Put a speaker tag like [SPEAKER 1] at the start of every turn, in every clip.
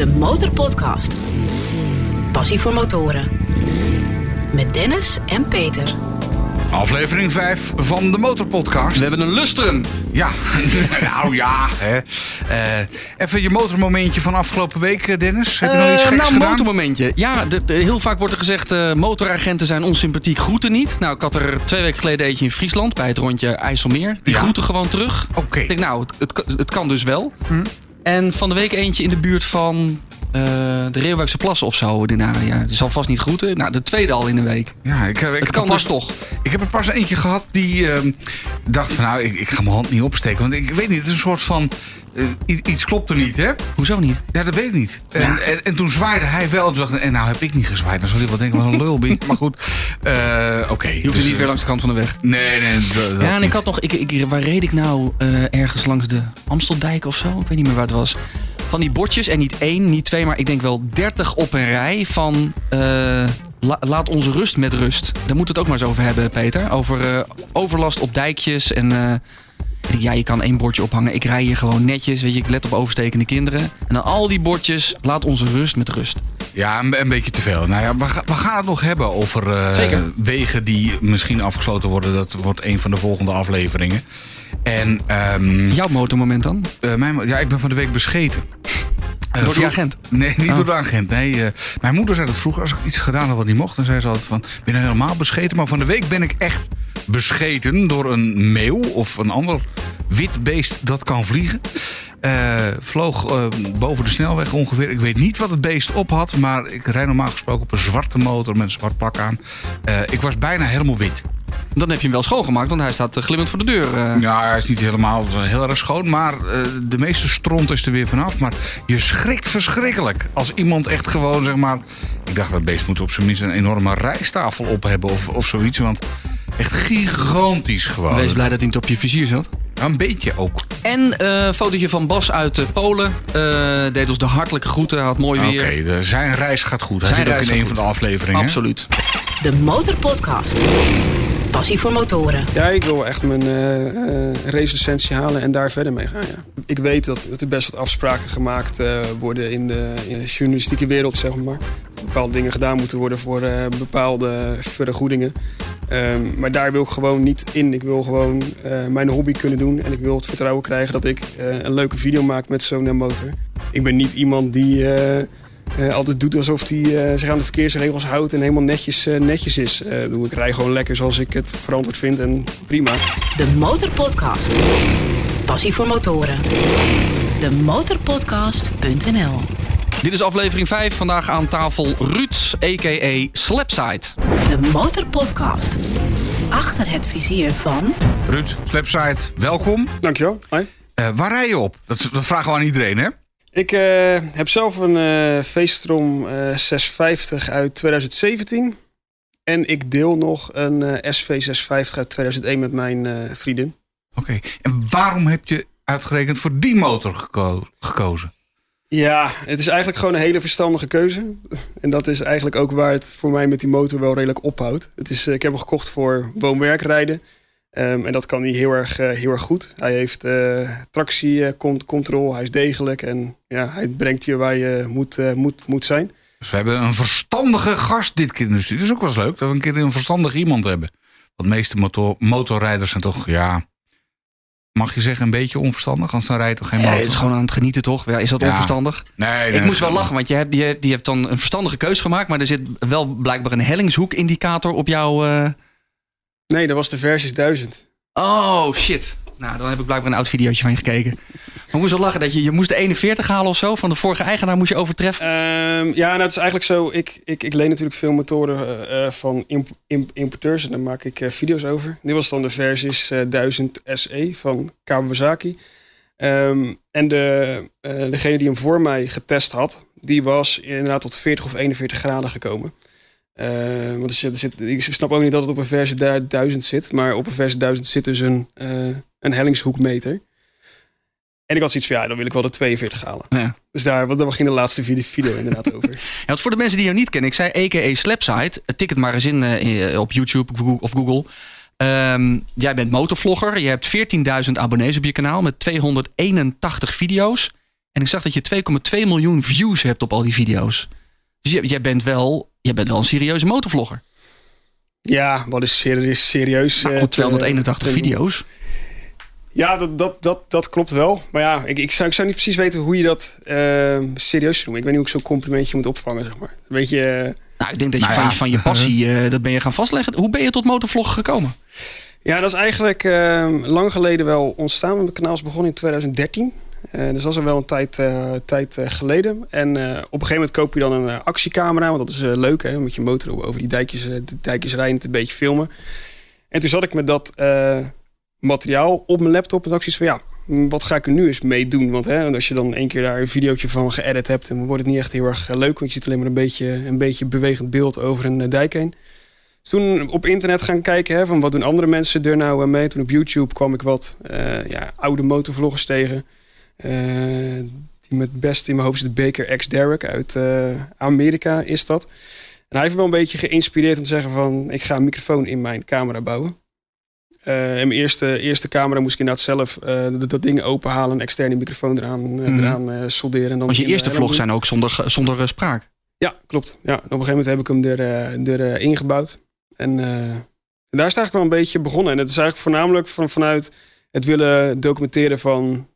[SPEAKER 1] de Motorpodcast. Passie voor motoren. Met Dennis en Peter.
[SPEAKER 2] Aflevering 5 van de Motorpodcast.
[SPEAKER 3] We hebben een lustrum.
[SPEAKER 2] Ja, nou ja. Hè. Eh, even je motormomentje van afgelopen week, eh, Dennis. Heb je nog iets
[SPEAKER 3] Eh,
[SPEAKER 2] geks
[SPEAKER 3] nou,
[SPEAKER 2] gedaan?
[SPEAKER 3] motormomentje. Ja, de, de- heel vaak wordt er gezegd, eh, motoragenten zijn onsympathiek, groeten niet. Nou, ik had er twee weken geleden eentje in Friesland bij het rondje IJsselmeer. Die
[SPEAKER 2] Ja.
[SPEAKER 3] groeten gewoon terug.
[SPEAKER 2] Oké.
[SPEAKER 3] Ik denk, nou, het, het, kan- het kan dus wel.
[SPEAKER 2] Hm.
[SPEAKER 3] En van de week eentje in de buurt van eh, de Reeuwijkse Plassen of zo. Nou, ja, het zal vast niet groeten. Nou, de tweede al in een week.
[SPEAKER 2] Ja, ik, heb- ik,
[SPEAKER 3] Het kan
[SPEAKER 2] er
[SPEAKER 3] dus
[SPEAKER 2] pas,
[SPEAKER 3] toch.
[SPEAKER 2] Ik heb er pas eentje gehad die ehm, dacht van nou, ik, ik ga mijn hand niet opsteken. Want ik weet niet, het is een soort van, eh, iets klopt er niet hè.
[SPEAKER 3] Hoezo niet?
[SPEAKER 2] Ja, dat weet ik niet. En, en, en toen zwaaide hij wel. En toen dacht ik, en nou heb ik niet gezwaaid. Dan zal hij wel denken, wat een lul ben. Maar goed, eh, oké.
[SPEAKER 3] Je hoeft
[SPEAKER 2] Dus,
[SPEAKER 3] niet
[SPEAKER 2] eh,
[SPEAKER 3] weer langs de kant van de weg.
[SPEAKER 2] Nee, nee. dat-
[SPEAKER 3] Ja, en ik
[SPEAKER 2] niet.
[SPEAKER 3] had nog, ik, ik, waar reed ik nou eh, ergens langs de Amsteldijk of zo? Ik weet niet meer waar het was. Van die bordjes, en niet één, niet twee, maar ik denk wel dertig op een rij van... eh, la- laat onze rust met rust. Daar moet het ook maar eens over hebben, Peter. Over eh, overlast op dijkjes en... eh, ja, je kan één bordje ophangen. Ik rij hier gewoon netjes, weet je, ik let op overstekende kinderen. En dan al die bordjes, laat onze rust met rust.
[SPEAKER 2] Ja, een, een beetje te veel. Nou ja, we, ga- we gaan het nog hebben over wegen die misschien afgesloten worden. Dat wordt een van de volgende afleveringen. En ehm,
[SPEAKER 3] Jouw motormoment dan?
[SPEAKER 2] eh, mijn, ja, ik ben van de week bescheten. Eh,
[SPEAKER 3] Door die
[SPEAKER 2] vroeg-
[SPEAKER 3] agent?
[SPEAKER 2] Nee, niet
[SPEAKER 3] Oh.
[SPEAKER 2] door de agent. Nee, eh, mijn moeder zei dat vroeger als ik iets gedaan had wat niet mocht. Dan zei ze altijd van, ben je helemaal bescheten? Maar van de week ben ik echt bescheten door een meeuw of een ander wit beest dat kan vliegen. Vloog boven de snelweg ongeveer. Ik weet niet wat het beest op had, maar ik rijd normaal gesproken op een zwarte motor met een zwart pak aan. Ik was bijna helemaal wit.
[SPEAKER 3] Dan heb je hem wel schoongemaakt, want hij staat eh, glimmend voor de deur. eh.
[SPEAKER 2] Ja, hij is niet helemaal zo heel erg schoon, maar eh, de meeste stront is er weer vanaf. Maar je schrikt verschrikkelijk als iemand echt gewoon, zeg maar... Ik dacht dat beest moet op zijn minst een enorme rijstafel op hebben of, of zoiets. Want echt gigantisch gewoon.
[SPEAKER 3] Wees blij dat hij niet op je vizier zat.
[SPEAKER 2] Ja, een beetje ook.
[SPEAKER 3] En eh, een fotootje van Bas uit eh, Polen. Eh, deed ons de hartelijke groeten. Hij had mooi
[SPEAKER 2] Oké,
[SPEAKER 3] weer.
[SPEAKER 2] de- zijn reis gaat goed. Hij
[SPEAKER 3] Zijn
[SPEAKER 2] zit ook
[SPEAKER 3] reis
[SPEAKER 2] in een
[SPEAKER 3] goed.
[SPEAKER 2] van de afleveringen.
[SPEAKER 3] Absoluut.
[SPEAKER 1] De Motorpodcast. Passie voor motoren.
[SPEAKER 4] Ja, ik wil echt mijn race-licentie halen en daar verder mee gaan. Ja. Ik weet dat, er best wat afspraken gemaakt eh, worden in de, journalistieke wereld, zeg maar. Bepaalde dingen gedaan moeten worden voor bepaalde vergoedingen. Ehm, maar daar wil ik gewoon niet in. Ik wil gewoon mijn hobby kunnen doen. En ik wil het vertrouwen krijgen dat ik een leuke video maak met zo'n motor. Ik ben niet iemand die eh, altijd doet alsof hij eh, zich aan de verkeersregels houdt en helemaal netjes, eh, netjes is. Eh, doe ik rij gewoon lekker zoals ik het verantwoord vind en prima.
[SPEAKER 1] De Motorpodcast. Passie voor motoren. De Motorpodcast.nl
[SPEAKER 3] Dit is aflevering 5. Vandaag aan tafel Ruud, a.k.a. Slapside.
[SPEAKER 1] De Motorpodcast. Achter het vizier van...
[SPEAKER 2] Ruud, Slapside, welkom.
[SPEAKER 4] Dankjewel. Hoi.
[SPEAKER 2] Eh, waar rij je op? Dat, dat vragen we aan iedereen, hè?
[SPEAKER 4] Ik eh, heb zelf een eh Veestrom eh 650 uit 2017. En ik deel nog een SV 650 uit 2001 met mijn vriendin.
[SPEAKER 2] Oké. En waarom heb je uitgerekend voor die motor geko- gekozen?
[SPEAKER 4] Ja, het is eigenlijk gewoon een hele verstandige keuze. En dat is eigenlijk ook waar het voor mij met die motor wel redelijk ophoudt. Het is, ik heb hem gekocht voor woon-werkrijden. Ehm, en dat kan hij heel erg, eh, heel erg goed. Hij heeft eh tractiecontrole, hij is degelijk. En ja, hij brengt je waar je moet, eh, moet, moet zijn.
[SPEAKER 2] Dus we hebben een verstandige gast dit keer in de studio. Dat is ook wel eens leuk dat we een keer een verstandig iemand hebben. Want de meeste motor, motorrijders zijn toch, ja... Mag je zeggen, een beetje onverstandig? Anders dan rijdt toch geen
[SPEAKER 3] Ja,
[SPEAKER 2] motor?
[SPEAKER 3] het is gewoon aan het genieten, toch? Ja, is dat
[SPEAKER 2] Ja.
[SPEAKER 3] onverstandig?
[SPEAKER 2] Nee,
[SPEAKER 3] Ik moest wel lachen, want je hebt, je, hebt, je hebt dan een verstandige keus gemaakt. Maar er zit wel blijkbaar een hellingshoek-indicator op jouw... eh,
[SPEAKER 4] Nee, dat was de Versys 1000.
[SPEAKER 3] Oh, shit. Nou, dan heb ik blijkbaar een oud videootje van je gekeken. Maar moest wel lachen dat je, je moest de 41 halen of zo. Van de vorige eigenaar moest je overtreffen.
[SPEAKER 4] Ehm, ja, nou, het is eigenlijk zo. Ik, ik, ik leen natuurlijk veel motoren eh, van imp- imp- importeurs en daar maak ik eh, video's over. Dit was dan de Versys eh 1000 SE van Kawasaki. Ehm, en de, degene die hem voor mij getest had, die was inderdaad tot 40 of 41 graden gekomen. Eh, want er zit, er zit, ik snap ook niet dat het op een versie 1000 zit, maar op een versie 1000 zit dus een, eh, een hellingshoekmeter. En ik had zoiets van, ja, dan wil ik wel de 42 halen.
[SPEAKER 3] Ja.
[SPEAKER 4] Dus daar, want daar ging de laatste video, inderdaad over.
[SPEAKER 3] Ja, want voor de mensen die jou niet kennen, ik zei a.k.a. Slapside. Tik het maar eens in eh, op YouTube of Google- of Google. Ehm, jij bent motorvlogger. Je hebt 14.000 abonnees op je kanaal met 281 video's. En ik zag dat je 2,2 miljoen views hebt op al die video's. Dus jij, jij, bent, wel, jij bent wel een serieuze motorvlogger.
[SPEAKER 4] Ja, wat is serieus? serieus
[SPEAKER 3] nou, 281 uh, video's.
[SPEAKER 4] Ja, dat, dat, dat, dat klopt wel. Maar ja, ik, ik, zou, ik zou niet precies weten hoe je dat uh, serieus noemt. Ik weet niet hoe ik zo'n complimentje moet opvangen, zeg maar. Weet je...
[SPEAKER 3] Nou, ik denk dat je nou van, ja. van, je passie, uh, dat ben je gaan vastleggen. Hoe ben je tot motorvlog gekomen?
[SPEAKER 4] Ja, dat is eigenlijk uh, lang geleden wel ontstaan. Mijn kanaal is begonnen in 2013. Uh, dus dat is al wel een tijd, uh, tijd uh, geleden. En op een gegeven moment koop je dan een actiecamera. Want dat is leuk, hè? Met je motor over die dijkjes, de dijkjes rijden een beetje filmen. En toen zat ik met dat materiaal op mijn laptop. En dacht ik van ja, wat ga ik er nu eens mee doen? Want hè, als je dan één keer daar een videootje van geëdit hebt... dan wordt het niet echt heel erg leuk. Want je ziet alleen maar een beetje, een beetje bewegend beeld over een dijk heen. Dus toen op internet gaan kijken hè, van wat doen andere mensen er nou mee. Toen op YouTube kwam ik wat ja, oude motorvloggers tegen... Uh, die met best in mijn hoofd is de Baker X Derrick uit uh, Amerika is dat. En hij heeft me wel een beetje geïnspireerd om te zeggen van ik ga een microfoon in mijn camera bouwen. Uh, en mijn eerste, eerste camera moest ik inderdaad zelf dat, dat ding openhalen, een externe microfoon eraan, mm. eraan solderen. En dan
[SPEAKER 3] Want je eerste vlogs zijn ook zonder, zonder spraak?
[SPEAKER 4] Ja, klopt. Ja, op een gegeven moment heb ik hem er, er ingebouwd. En, en, daar is het eigenlijk wel een beetje begonnen. En het is eigenlijk voornamelijk van, vanuit het willen documenteren van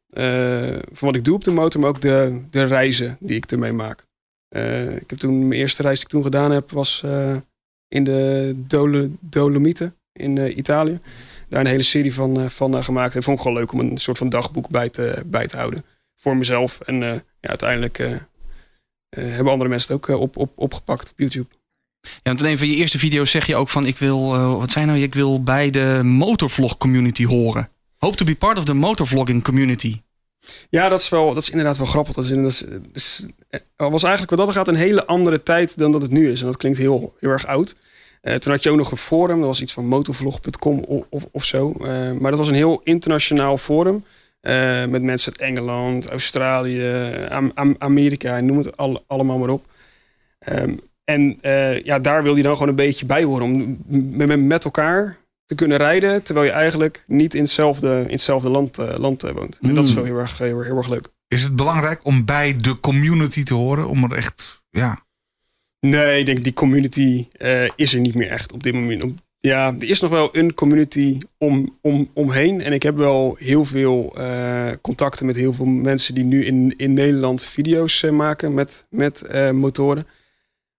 [SPEAKER 4] van wat ik doe op de motor, maar ook de, de reizen die ik ermee maak. Uh, ik heb toen, mijn eerste reis die ik toen gedaan heb, was uh, in de Dolo, Dolomieten in Italië. Daar een hele serie van, van gemaakt. En vond ik gewoon leuk om een soort van dagboek bij te, bij te houden. Voor mezelf. En ja, uiteindelijk hebben andere mensen het ook op, op, opgepakt op YouTube.
[SPEAKER 3] Ja, want in een van je eerste video's zeg je ook van ik wil, wat zijn nou, ik wil bij de motorvlog community horen. Hope to be part of the motorvlogging community.
[SPEAKER 4] Ja, dat is, wel, dat is inderdaad wel grappig. Dat, is, is, is, was eigenlijk wat dat gaat een hele andere tijd dan dat het nu is. En dat klinkt heel, heel erg oud. Uh, toen had je ook nog een forum. Dat was iets van motorvlog.com of, of, zo. Uh, maar dat was een heel internationaal forum. Met mensen uit Engeland, Australië, Am Am Amerika. Noem het al, allemaal maar op. Um, en ja, daar wil je dan gewoon een beetje bij horen. Om met, met elkaar te kunnen rijden, terwijl je eigenlijk niet in hetzelfde, in hetzelfde land, uh, land uh, woont. En dat is wel heel erg, heel, heel, erg leuk.
[SPEAKER 2] Is het belangrijk om bij de community te horen? Om er echt, ja...
[SPEAKER 4] Nee, ik denk die community uh, is er niet meer echt op dit moment. Ja, er is nog wel een community om, om, omheen. En ik heb wel heel veel contacten met heel veel mensen die nu in, in Nederland video's maken met, met motoren.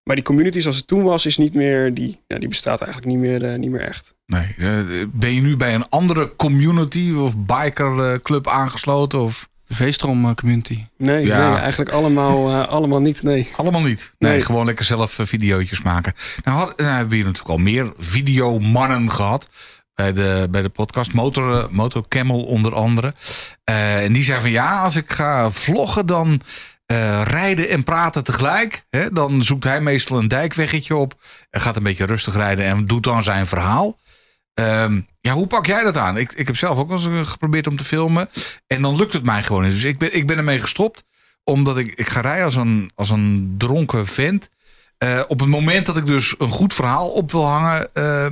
[SPEAKER 4] Maar die community zoals het toen was, is niet meer, die, ja, die bestaat eigenlijk niet meer, niet meer echt.
[SPEAKER 2] Nee. Eh, ben je nu bij een andere community of bikerclub aangesloten? Of?
[SPEAKER 3] De Veestrom community.
[SPEAKER 4] Nee, ja. nee eigenlijk allemaal, uh, allemaal niet. Nee.
[SPEAKER 2] Allemaal niet. Nee, nee. gewoon lekker zelf uh, videootjes maken. Nou, had, nou, hebben we hier natuurlijk al meer videomannen gehad. Bij de, bij de podcast. Motor, Motor Camel onder andere. Uh, en die zei van ja, als ik ga vloggen dan rijden en praten tegelijk. Hè, dan zoekt hij meestal een dijkweggetje op. En gaat een beetje rustig rijden en doet dan zijn verhaal. Um, ja, hoe pak jij dat aan? Ik, ik heb zelf ook wel eens eh, geprobeerd om te filmen. En dan lukt het mij gewoon niet. Dus ik ben, ik ben ermee gestopt. Omdat ik, ik ga rijden als een, als een dronken vent. Uh, op het moment dat ik dus een goed verhaal op wil hangen. Uh,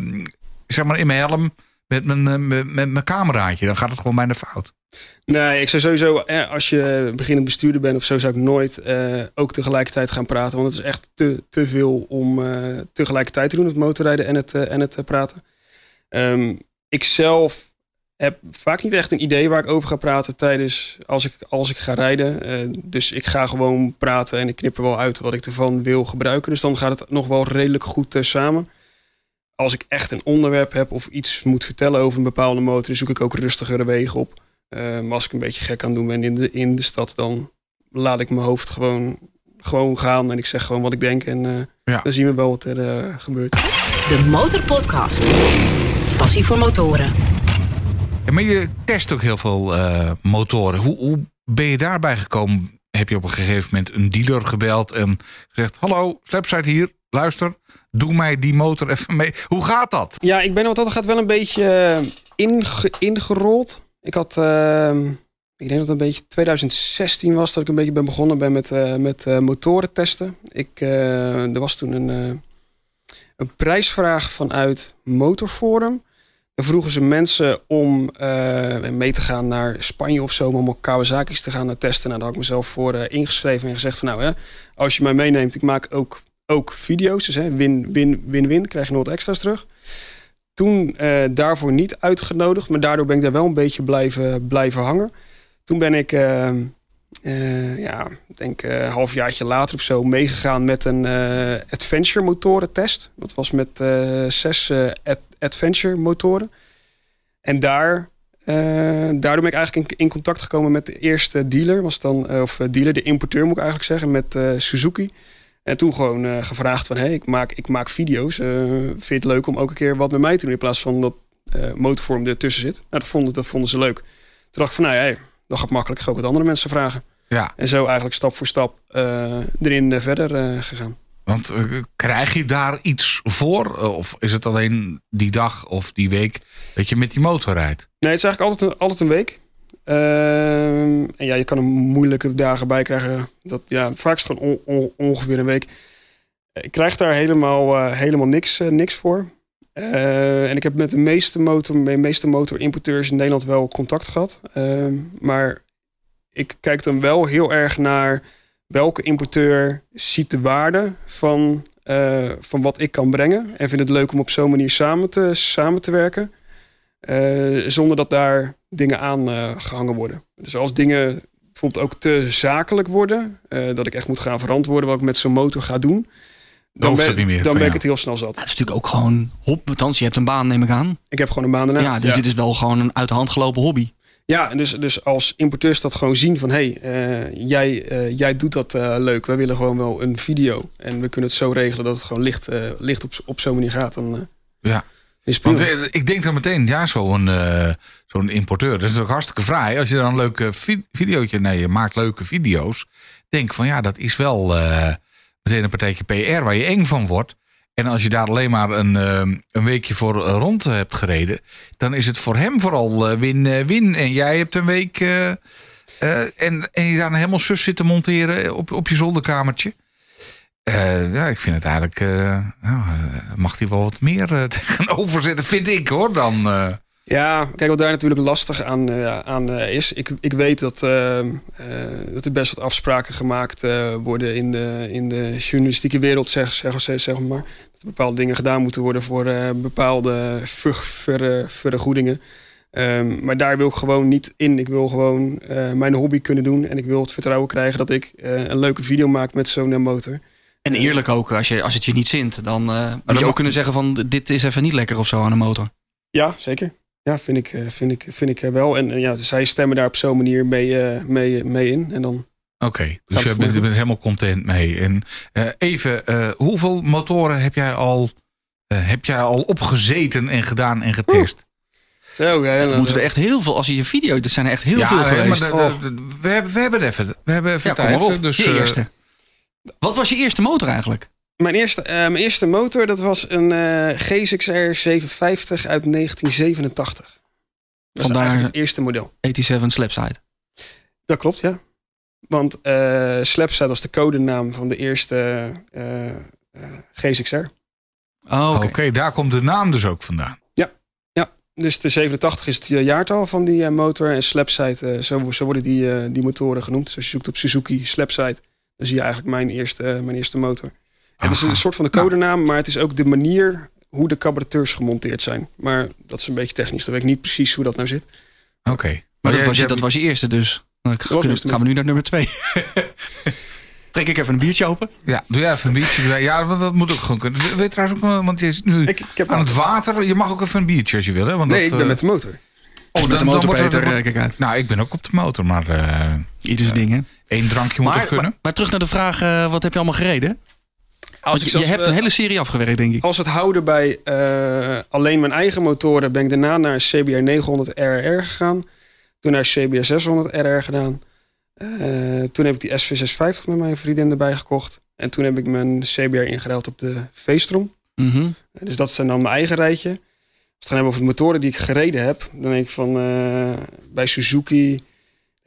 [SPEAKER 2] zeg maar in mijn helm. Met mijn, met, met mijn cameraatje. Dan gaat het gewoon bijna fout.
[SPEAKER 4] Nee, ik zou sowieso, als je beginnend bestuurder bent of zo, zou ik nooit uh, ook tegelijkertijd gaan praten. Want het is echt te, te veel om uh, tegelijkertijd te doen, het motorrijden en het, en het praten. Um, ik zelf heb vaak niet echt een idee waar ik over ga praten tijdens als ik, als ik ga rijden. Dus ik ga gewoon praten en ik knip er wel uit wat ik ervan wil gebruiken. Dus dan gaat het nog wel redelijk goed samen. Als ik echt een onderwerp heb of iets moet vertellen over een bepaalde motor, zoek ik ook rustigere wegen op. Uh, maar als ik een beetje gek aan doen ben in de, in de stad, dan laat ik mijn hoofd gewoon, gewoon gaan en ik zeg gewoon wat ik denk. En ja. dan zien we wel wat er gebeurt.
[SPEAKER 1] De Motorpodcast passie voor motoren.
[SPEAKER 2] Ja, maar je test ook heel veel uh, motoren. Hoe, hoe ben je daarbij gekomen? Heb je op een gegeven moment een dealer gebeld en gezegd: Hallo, Slapside hier, luister, doe mij die motor even mee. Hoe gaat dat?
[SPEAKER 4] Ja, ik ben wat dat gaat wel een beetje eh, inge ingerold. Ik had, uh, ik denk dat het een beetje 2016 was dat ik een beetje ben begonnen ben met, uh, met motoren testen. Ik, er was toen een een prijsvraag vanuit Motorforum. Dan vroegen ze mensen om eh, mee te gaan naar Spanje of zo, om op Kawasaki's te gaan testen. Nou, daar had ik mezelf voor eh, ingeschreven en gezegd van nou, hè, als je mij meeneemt, ik maak ook, ook video's. Dus win-win-win, krijg je nog wat extra's terug. Toen uh, daarvoor niet uitgenodigd, maar daardoor ben ik daar wel een beetje blijven, blijven hangen. Toen ben ik, uh, uh, ja, denk een halfjaartje later of zo meegegaan met een adventure motoren test. Dat was met zes ad adventure motoren. En daar, daardoor ben ik eigenlijk in, in, contact gekomen met de eerste dealer. Was dan, of dealer, de importeur moet ik eigenlijk zeggen, met Suzuki. En toen gewoon uh, gevraagd van... hey, ik, maak, ik maak video's. Uh, vind je het leuk om ook een keer wat met mij te doen... in plaats van dat uh, motorvorm ertussen zit? Nou, dat vonden, dat vonden ze leuk. Toen dacht ik van, nou ja, dat gaat makkelijk. Ga ook wat andere mensen vragen.
[SPEAKER 2] Ja.
[SPEAKER 4] En zo eigenlijk stap voor stap erin verder gegaan.
[SPEAKER 2] Want krijg je daar iets voor? Of is het alleen die dag of die week dat je met die motor rijdt?
[SPEAKER 4] Nee, het is eigenlijk altijd een, altijd een week. Uh, en ja, je kan er moeilijke dagen bij krijgen. Dat, ja, vaak is het gewoon on, on, ongeveer een week. Ik krijg daar helemaal, uh, helemaal niks, uh, niks voor. Uh, en ik heb met de meeste, motor, de meeste motorimporteurs in Nederland wel contact gehad. Ehm, maar ik kijk dan wel heel erg naar welke importeur ziet de waarde van, van wat ik kan brengen. En vindt het leuk om op zo'n manier samen te, samen te werken. zonder dat daar dingen aan uh, gehangen worden. Dus als dingen bijvoorbeeld ook te zakelijk worden, uh, dat ik echt moet gaan verantwoorden wat ik met zo'n motor ga doen, dan, ben, dan ben ik het heel snel zat.
[SPEAKER 3] Ja, dat is natuurlijk ook gewoon hop, althans je hebt een baan neem ik aan.
[SPEAKER 4] Ik heb gewoon een baan daarnaast.
[SPEAKER 3] Ja, dus
[SPEAKER 4] ja.
[SPEAKER 3] dit is wel gewoon een uit de hand gelopen hobby.
[SPEAKER 4] Ja, en dus, dus als importeurs dat gewoon zien van... hé, hey, uh, jij, uh, jij doet dat uh, leuk. Wij willen gewoon wel een video. En we kunnen het zo regelen dat het gewoon licht, licht op, op zo'n manier gaat. Dan,
[SPEAKER 2] ja. Want ik denk dan meteen, ja, zo'n uh, zo'n importeur, dat is natuurlijk hartstikke fraai. Als je dan een leuke videootje, nee, je maakt leuke video's. Denk van, ja, dat is wel uh, meteen een partijtje PR waar je eng van wordt. En als je daar alleen maar een, uh, een weekje voor rond hebt gereden, dan is het voor hem vooral win-win. en jij hebt een week en, en je daar helemaal zus zitten monteren op, op je zolderkamertje. Uh, ja, ik vind het eigenlijk. Uh, nou, uh, mag hij wel wat meer tegenover zetten, vind ik hoor. Dan,
[SPEAKER 4] Ja, kijk, wat daar natuurlijk lastig aan, aan is. Ik, ik weet dat, dat er best wat afspraken gemaakt worden in de, in de journalistieke wereld, zeg, zeg, zeg maar. Dat er bepaalde dingen gedaan moeten worden voor bepaalde ver, ver, vergoedingen. Um, maar daar wil ik gewoon niet in. Ik wil gewoon mijn hobby kunnen doen. En ik wil het vertrouwen krijgen dat ik een leuke video maak met zo'n motor.
[SPEAKER 3] En eerlijk ook, als, je, als het je niet zint, dan uh, moet je ook kunnen zeggen van dit is even niet lekker of zo aan de motor.
[SPEAKER 4] Ja, zeker. Ja, vind ik, vind ik, vind ik wel. En ja, zij stemmen daar op zo'n manier mee, mee, mee in. En dan.
[SPEAKER 2] Oké, okay, dus je bent, bent, helemaal content mee. En uh, even, hoeveel motoren heb jij al, heb jij al opgezeten en gedaan en getest?
[SPEAKER 4] Zo, ja,
[SPEAKER 3] dan moeten er echt heel veel, als je je video, er zijn er echt heel
[SPEAKER 2] ja,
[SPEAKER 3] veel geweest.
[SPEAKER 2] Maar de, de, de, we, hebben, we hebben even, we hebben even
[SPEAKER 3] ja,
[SPEAKER 2] tijd.
[SPEAKER 3] Kom maar op.
[SPEAKER 2] Dus,
[SPEAKER 3] je eerste. Wat was je eerste motor eigenlijk?
[SPEAKER 4] Mijn eerste, uh, mijn eerste motor dat was een uh, G6R 750 uit 1987. Dat
[SPEAKER 3] Vandaar
[SPEAKER 4] was het eerste model.
[SPEAKER 3] 87 Slapside.
[SPEAKER 4] Dat klopt, ja. Want uh, Slapside was de codenaam van de eerste G6R.
[SPEAKER 3] Oh,
[SPEAKER 2] Oké,
[SPEAKER 3] okay.
[SPEAKER 2] okay, daar komt de naam dus ook vandaan.
[SPEAKER 4] Ja, ja. dus de 87 is het jaartal van die motor. En Slapside, zo, zo worden die, die motoren genoemd. Dus als je zoekt op Suzuki Slapside dan zie je eigenlijk mijn eerste, mijn eerste motor. Het is een soort van de codenaam, maar het is ook de manier hoe de carburateurs gemonteerd zijn. Maar dat is een beetje technisch. Dan weet ik niet precies hoe dat nou zit.
[SPEAKER 2] Oké. Okay.
[SPEAKER 3] Maar, maar dat, was je, dat was je eerste dus. Dan gaan, gaan we nu naar nummer twee. Trek ik even een biertje open?
[SPEAKER 2] Ja, doe jij even een biertje. Ja, want dat moet ook gewoon kunnen. Weet trouwens ook, want je is nu
[SPEAKER 4] ik, ik heb
[SPEAKER 2] aan het water. Je mag ook even een biertje als je wil. Hè? Want
[SPEAKER 4] nee,
[SPEAKER 2] dat,
[SPEAKER 4] ik ben met de motor.
[SPEAKER 3] Oh, met de motor, Peter, er, kijk uit.
[SPEAKER 2] Nou, ik ben ook op de motor, maar... Uh,
[SPEAKER 3] Ieders uh, ding, hè?
[SPEAKER 2] Eén drankje moet er kunnen.
[SPEAKER 3] Maar, maar, terug naar de vraag, uh, wat heb je allemaal gereden?
[SPEAKER 4] Als
[SPEAKER 3] je, je hebt een hele serie afgewerkt, denk ik.
[SPEAKER 4] Als het houden bij uh, alleen mijn eigen motoren... ben ik daarna naar CBR 900 RR gegaan. Toen naar CBR 600 RR gedaan. Uh, toen heb ik die SV650 met mijn vriendin erbij gekocht. En toen heb ik mijn CBR ingeruild op de V-strom.
[SPEAKER 3] Mm -hmm.
[SPEAKER 4] Dus dat is dan mijn eigen rijtje. Het gaan hebben over de motoren die ik gereden heb... dan denk ik van uh, bij Suzuki...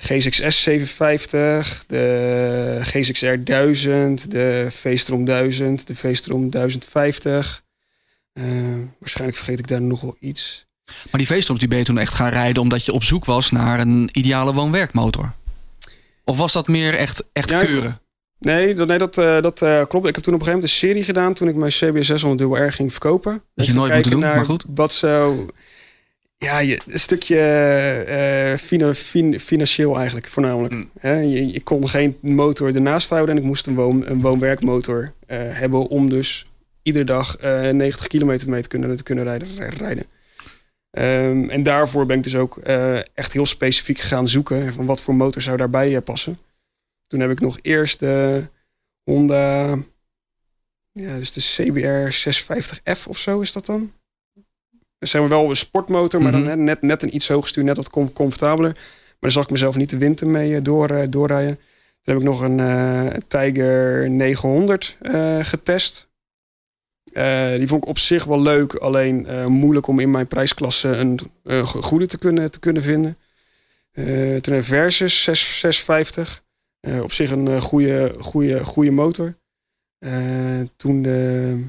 [SPEAKER 4] G6S 750, de G6R 1000, de V-strom 1000, de V-strom 1050. Uh, waarschijnlijk vergeet ik daar nog wel iets.
[SPEAKER 3] Maar die V-stroms die ben je toen echt gaan rijden omdat je op zoek was naar een ideale woon-werkmotor? Of was dat meer echt, echt
[SPEAKER 4] Ja,
[SPEAKER 3] keuren?
[SPEAKER 4] Nee, dat, nee, dat, eh, dat eh, klopt. Ik heb toen op een gegeven moment een serie gedaan toen ik mijn CBS 600 dubbel R ging verkopen.
[SPEAKER 3] je
[SPEAKER 4] Ik ging
[SPEAKER 3] nooit moeten doen, maar goed.
[SPEAKER 4] Wat zo... Ja, je, een stukje eh, fina- fin- financieel eigenlijk, voornamelijk.
[SPEAKER 3] Mm.
[SPEAKER 4] Hè, je, je kon geen motor ernaast houden en ik moest een, woon, een woon-werkmotor eh, hebben om dus iedere dag eh, 90 kilometer mee te kunnen, te kunnen rijden. rijden. Ehm, en daarvoor ben ik dus ook eh, echt heel specifiek gaan zoeken van wat voor motor zou daarbij passen. Toen heb ik nog eerst de Honda, ja, dus de CBR 650F of zo is dat dan. Dat zijn we wel een sportmotor, maar
[SPEAKER 3] Mhm.
[SPEAKER 4] dan hè, net, net een iets hoger stuur, net wat com- comfortabeler. Maar daar zag ik mezelf niet de winter mee eh, door, eh, doorrijden. Toen heb ik nog een eh, Tiger 900 eh, getest. Die vond ik op zich wel leuk, alleen moeilijk om in mijn prijsklasse een go- goede te kunnen, te kunnen vinden. Toen een Versus 6, 650. Eh, op zich een eh, goede, goede, goede motor. Eh, toen de,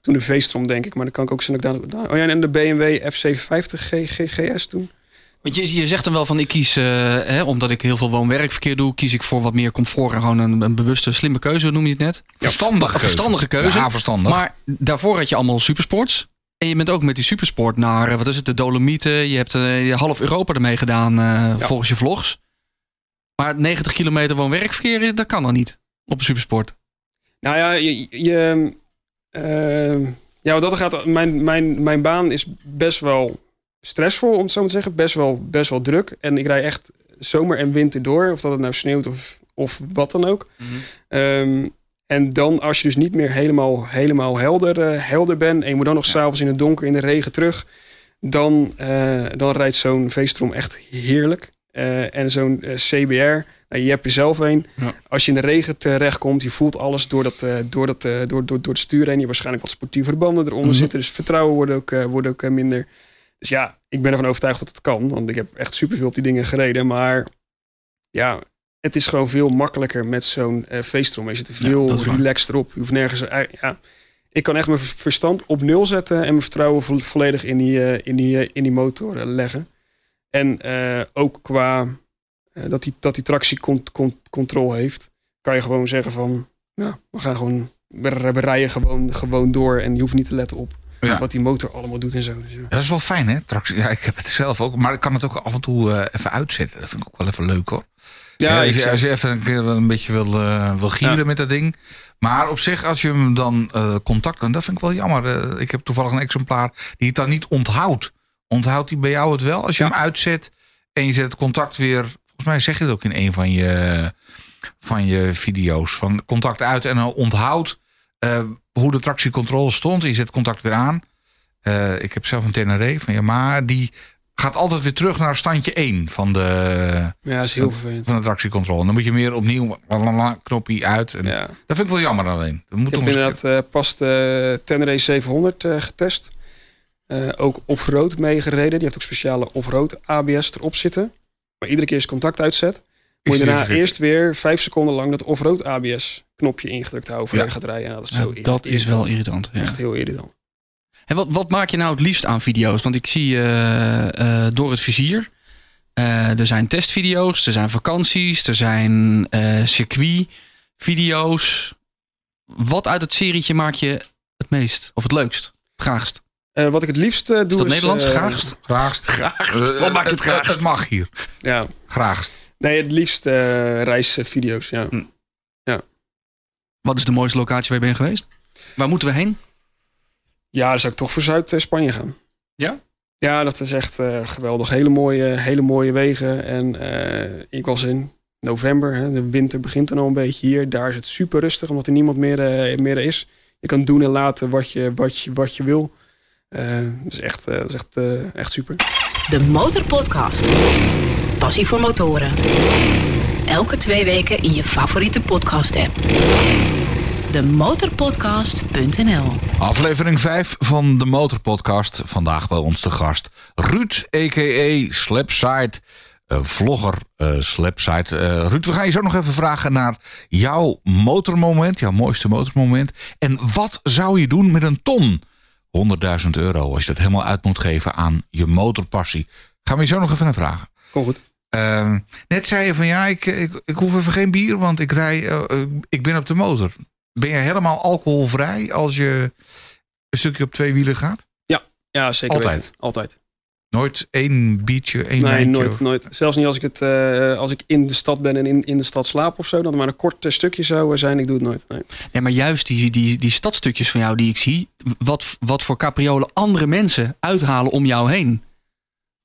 [SPEAKER 4] toen de V-strom, denk ik. Maar dan kan ik ook dat daar... Oh ja, en de BMW F750 G, G- GS toen.
[SPEAKER 3] Want je, je zegt dan wel van ik kies, eh, hè, omdat ik heel veel woon-werkverkeer doe, kies ik voor wat meer comfort en gewoon een, een bewuste, slimme keuze, hoe noem je het net?
[SPEAKER 2] Verstandige
[SPEAKER 3] verstandige keuze.
[SPEAKER 2] Ja, verstandig.
[SPEAKER 3] Maar daarvoor had je allemaal supersports. En je bent ook met die supersport naar, wat is het, de Dolomieten. Je hebt eh, half Europa ermee gedaan eh, volgens je vlogs. Maar 90 kilometer woon-werkverkeer, dat kan dan niet op een supersport.
[SPEAKER 4] Nou ja, je... je ehm, ja, dat gaat, mijn, mijn, mijn baan is best wel stressvol, om het zo maar te zeggen. Best wel, best wel druk. En ik rij echt zomer en winter door. Of dat het nou sneeuwt of, of wat dan ook. Ehm, en dan als je dus niet meer helemaal, helemaal helder, eh, helder bent... en je moet dan nog s'avonds in het donker in de regen terug... dan, eh, dan rijdt zo'n V-strom echt heerlijk. Eh, en zo'n eh, CBR, nou, je hebt er zelf een.
[SPEAKER 3] Ja.
[SPEAKER 4] Als je in de regen terechtkomt, je voelt alles door, dat, eh, door, dat, door, door, door het stuur heen. Je hebt waarschijnlijk wat sportieve banden eronder
[SPEAKER 3] Mhm.
[SPEAKER 4] zitten. Dus vertrouwen wordt ook, wordt ook minder. Dus ja, ik ben ervan overtuigd dat het kan. Want ik heb echt superveel op die dingen gereden. Maar ja, het is gewoon veel makkelijker met zo'n V-strom. Je zit er veel
[SPEAKER 3] waar.
[SPEAKER 4] relaxed erop. Je hoeft nergens... ja, ik kan echt mijn verstand op nul zetten... en mijn vertrouwen vo- volledig in die, in die, in die motor leggen. En eh, ook qua eh, dat die, dat die tractiecontrole heeft... kan je gewoon zeggen van... Ja, we gaan gewoon... We, rijden gewoon, gewoon door en je hoeft niet te letten op
[SPEAKER 2] Ja.
[SPEAKER 4] wat die motor allemaal doet en zo. Dus, ja.
[SPEAKER 2] Dat is wel fijn, hè? Tractie. Ja, ik heb het zelf ook. Maar ik kan het ook af en toe eh, even uitzetten. Dat vind ik ook wel even leuk, hoor. Ja, als, je,
[SPEAKER 4] zeg-
[SPEAKER 2] als je even een keer een beetje wil, wil gieren met dat ding. Maar op zich, als je hem dan contact... En dat vind ik wel jammer. ik heb toevallig een exemplaar die het dan niet onthoudt. Onthoudt hij bij jou het wel? Als je
[SPEAKER 4] Ja.
[SPEAKER 2] hem uitzet en je zet het contact weer... Volgens mij zeg je het ook in een van je, van je video's. Van contact uit en dan onthoudt eh, hoe de tractiecontrole stond. Je zet het contact weer aan. Eh, ik heb zelf een Tenere van Yamaha. Die gaat altijd weer terug naar standje 1 van de,
[SPEAKER 4] ja, dat is heel vervelend.
[SPEAKER 2] van de tractiecontrole. Dan moet je meer opnieuw knopje uit. En
[SPEAKER 4] Ja.
[SPEAKER 2] Dat vind ik wel jammer alleen. Dat moet
[SPEAKER 4] Ik heb inderdaad eh, pas de Tenere 700 eh, getest. Eh, ook off-road meegereden. Die heeft ook speciale off-road ABS erop zitten. Maar iedere keer als je contact uitzet, moet je daarna
[SPEAKER 2] vergeten.
[SPEAKER 4] eerst weer vijf seconden lang dat off-road ABS knopje ingedrukt houden voor
[SPEAKER 2] Ja.
[SPEAKER 4] je gaat rijden. Nou, dat is,
[SPEAKER 3] Ja,
[SPEAKER 4] zo
[SPEAKER 3] dat is wel
[SPEAKER 4] irritant.
[SPEAKER 3] Ja.
[SPEAKER 4] Echt heel irritant.
[SPEAKER 3] En wat, wat maak je nou het liefst aan video's? Want ik zie eh, eh, door het vizier. eh, er zijn testvideo's, er zijn vakanties, er zijn eh circuitvideo's. Wat uit het serietje maak je het meest of het leukst? Het graagst?
[SPEAKER 4] Eh, wat ik het liefst eh, doe
[SPEAKER 3] Is dat
[SPEAKER 4] is...
[SPEAKER 3] Nederlands?
[SPEAKER 4] eh,
[SPEAKER 3] Graagst?
[SPEAKER 2] Graagst.
[SPEAKER 3] Graagst. Wat maakt het graagst?
[SPEAKER 2] Het mag hier.
[SPEAKER 4] Ja.
[SPEAKER 2] Graagst.
[SPEAKER 4] Nee, het liefst reisvideo's, ja.
[SPEAKER 3] Hm. Wat is de mooiste locatie waar je bent geweest? Waar moeten we heen?
[SPEAKER 4] Ja, dan zou ik toch voor Zuid-Spanje gaan.
[SPEAKER 3] Ja?
[SPEAKER 4] Ja, dat is echt geweldig. Hele mooie, hele mooie wegen. En ik was in november. Hè, de winter begint dan al een beetje hier. Daar is het super rustig, omdat er niemand meer, meer is. Je kan doen en laten wat je, wat je, wat je wil. Eh, dat is echt, eh, is echt, eh, echt super.
[SPEAKER 1] De Motorpodcast. Passie voor motoren. Elke twee weken in je favoriete podcast-app. Demotorpodcast.nl
[SPEAKER 2] Aflevering 5 van de Motorpodcast. Vandaag bij ons te gast Ruud, a.k.a. Slapside. vlogger eh Slapside. Eh, Ruud, we gaan je zo nog even vragen naar jouw motormoment. Jouw mooiste motormoment. En wat zou je doen met een ton? 100.000 euro. Als je dat helemaal uit moet geven aan je motorpassie. Gaan we je zo nog even naar vragen.
[SPEAKER 4] Kom goed.
[SPEAKER 2] Ehm, net zei je van ja, ik, ik, ik hoef even geen bier, want ik rij, eh, eh, ik ben op de motor. Ben je helemaal alcoholvrij als je een stukje op twee wielen gaat?
[SPEAKER 4] Ja, zeker
[SPEAKER 2] Altijd?
[SPEAKER 4] weten. Altijd.
[SPEAKER 2] Nooit één biertje, één
[SPEAKER 4] Nee, nooit,
[SPEAKER 2] of-
[SPEAKER 4] nooit. Zelfs niet als ik, het, eh, als ik in de stad ben en in, in de stad slaap of zo. Dat maar een kort eh, stukje zou eh, zijn. Ik doe het nooit. Nee.
[SPEAKER 3] Nee, maar juist die, die, die stadstukjes van jou die ik zie. Wat, wat voor capriolen andere mensen uithalen om jou heen.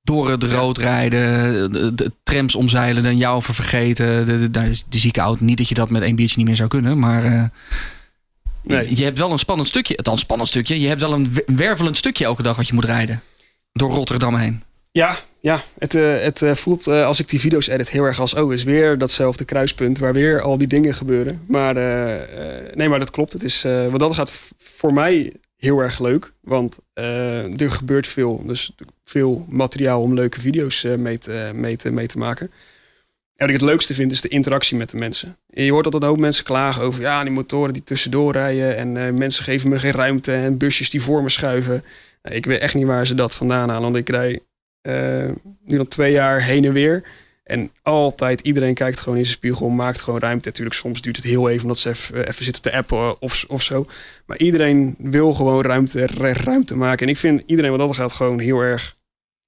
[SPEAKER 3] Door het rood rijden, de, de trams omzeilen, dan jou vergeten. De, de, de, de zieke auto. Niet dat je dat met één biertje niet meer zou kunnen. Maar eh,
[SPEAKER 4] Nee.
[SPEAKER 3] je, je hebt wel een spannend stukje. Althans, spannend stukje. Je hebt wel een we- wervelend stukje elke dag wat je moet rijden. Door Rotterdam heen.
[SPEAKER 4] Ja, ja. Het, eh, het eh, voelt eh, als ik die video's edit heel erg als... oh, is weer datzelfde kruispunt waar weer al die dingen gebeuren. Maar nee, maar dat klopt. Het is, want dat gaat voor mij heel erg leuk. Want er gebeurt veel. Dus veel materiaal om leuke video's mee, te, mee, te, mee te maken. En wat ik het leukste vind is de interactie met de mensen. Je hoort altijd een hoop mensen klagen over... ja, die motoren die tussendoor rijden... en mensen geven me geen ruimte... en busjes die voor me schuiven. Ik weet echt niet waar ze dat vandaan halen. Want ik rij eh, nu al twee jaar heen en weer. En altijd, iedereen kijkt gewoon in zijn spiegel, maakt gewoon ruimte. Natuurlijk, soms duurt het heel even omdat ze even, even zitten te appen of, of zo. Maar iedereen wil gewoon ruimte, ru- ruimte maken. En ik vind iedereen wat dat gaat gewoon heel erg,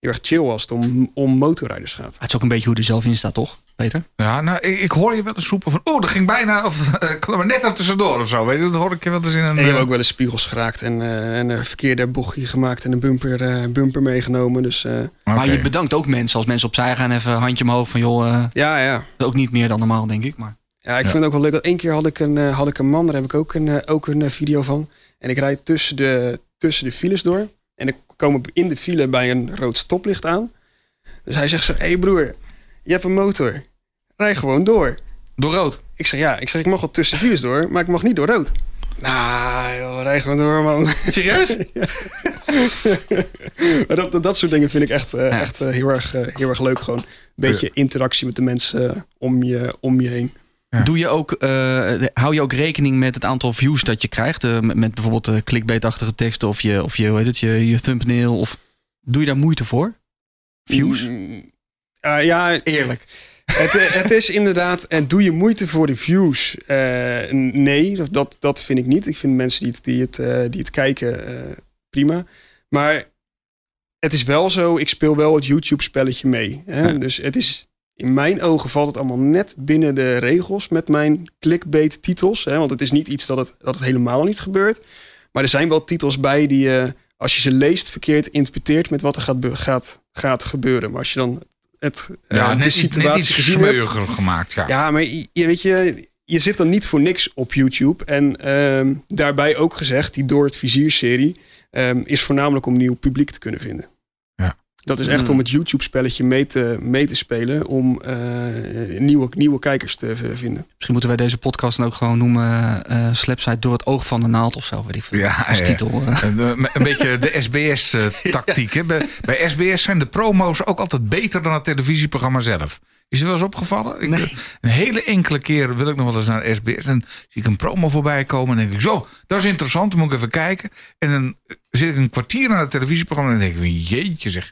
[SPEAKER 4] heel erg chill als het om, om motorrijders gaat.
[SPEAKER 3] Het is ook een beetje hoe er zelf in staat, toch, Peter?
[SPEAKER 2] Ja, nou, ik, ik hoor je wel eens roepen van... Oh, dat ging bijna... Of ik kwam er net aan tussendoor of zo. Weet je, dat hoor ik je wel eens in een...
[SPEAKER 4] En je hebt
[SPEAKER 2] eh,
[SPEAKER 4] ook wel eens spiegels geraakt en, eh, en een verkeerde bochtje gemaakt en een bumper, eh, bumper meegenomen. Dus eh,
[SPEAKER 3] Maar je bedankt ook mensen. Als mensen opzij gaan, even handje omhoog van joh, eh,
[SPEAKER 4] ja, ja.
[SPEAKER 3] ook niet meer dan normaal, denk ik. Maar
[SPEAKER 4] Ja, ik
[SPEAKER 2] Ja.
[SPEAKER 4] vind het ook wel leuk. Dat één keer had ik een, eh, had ik een man, daar heb ik ook een, eh, ook een eh, video van. En ik rijd tussen de, tussen de files door. En ik kom op- in de file bij een rood stoplicht aan. Dus hij zegt zo, hé hey broer, je hebt een motor. Rij gewoon door.
[SPEAKER 3] door rood.
[SPEAKER 4] Ik zeg, ja, ik zeg, ik mag wel tussen files door, maar ik mag niet door rood. Nou, joh, rij gewoon door, man.
[SPEAKER 3] Serieus?
[SPEAKER 4] maar dat, dat, dat soort dingen vind ik echt, eh,
[SPEAKER 3] Ja.
[SPEAKER 4] echt eh, heel, erg, eh, heel erg leuk. Gewoon een beetje interactie met de mensen om, je, om je heen.
[SPEAKER 2] Ja.
[SPEAKER 3] Doe je ook, eh, hou je ook rekening met het aantal views dat je krijgt? eh, met, met bijvoorbeeld eh, clickbait-achtige teksten of, je, of je, hoe heet het, je, je thumbnail? Of doe je daar moeite voor? Views?
[SPEAKER 4] Mm, ja,
[SPEAKER 3] Eerlijk.
[SPEAKER 4] Het, het is inderdaad, en doe je moeite voor de views? Nee, dat- dat, vind ik niet. Ik vind mensen die het, die het, die het kijken prima. Maar het is wel zo, ik speel wel het YouTube-spelletje mee. Hè?
[SPEAKER 3] Ja.
[SPEAKER 4] Dus het is, in mijn ogen valt het allemaal net binnen de regels met mijn clickbait-titels. Hè? Want het is niet iets dat het, dat het helemaal niet gebeurt. Maar er zijn wel titels bij die je, als je ze leest, verkeerd interpreteert met wat er gaat, gaat, gaat gebeuren. Maar als je dan het, eh,
[SPEAKER 2] Ja,
[SPEAKER 4] de
[SPEAKER 2] net,
[SPEAKER 4] situatie
[SPEAKER 2] net iets
[SPEAKER 4] hebt,
[SPEAKER 2] smeuiger gemaakt, ja.
[SPEAKER 4] ja, maar je, weet je, je zit dan niet voor niks op YouTube. En ehm, daarbij ook gezegd, die Door het Vizier-serie ehm, is voornamelijk om nieuw publiek te kunnen vinden. Dat is echt
[SPEAKER 3] Mm.
[SPEAKER 4] om het YouTube-spelletje mee te, mee te spelen om eh, nieuwe, nieuwe kijkers te vinden.
[SPEAKER 3] Misschien moeten wij deze podcast dan ook gewoon noemen eh Slapside door het oog van de naald of zo. Weet ik veel.
[SPEAKER 2] Ja,
[SPEAKER 3] Als
[SPEAKER 2] ja.
[SPEAKER 3] titel.
[SPEAKER 2] Een, eh, een beetje de SBS-tactiek. hè. Bij, bij SBS zijn de promo's ook altijd beter dan het televisieprogramma zelf. Is er wel eens opgevallen? Ik,
[SPEAKER 3] Nee.
[SPEAKER 2] Een hele enkele keer wil ik nog wel eens naar SBS. En zie ik een promo voorbij komen. En denk ik, zo, dat is interessant. Dan moet ik even kijken. En dan zit ik een kwartier naar het televisieprogramma. En dan denk ik, van, jeetje zeg.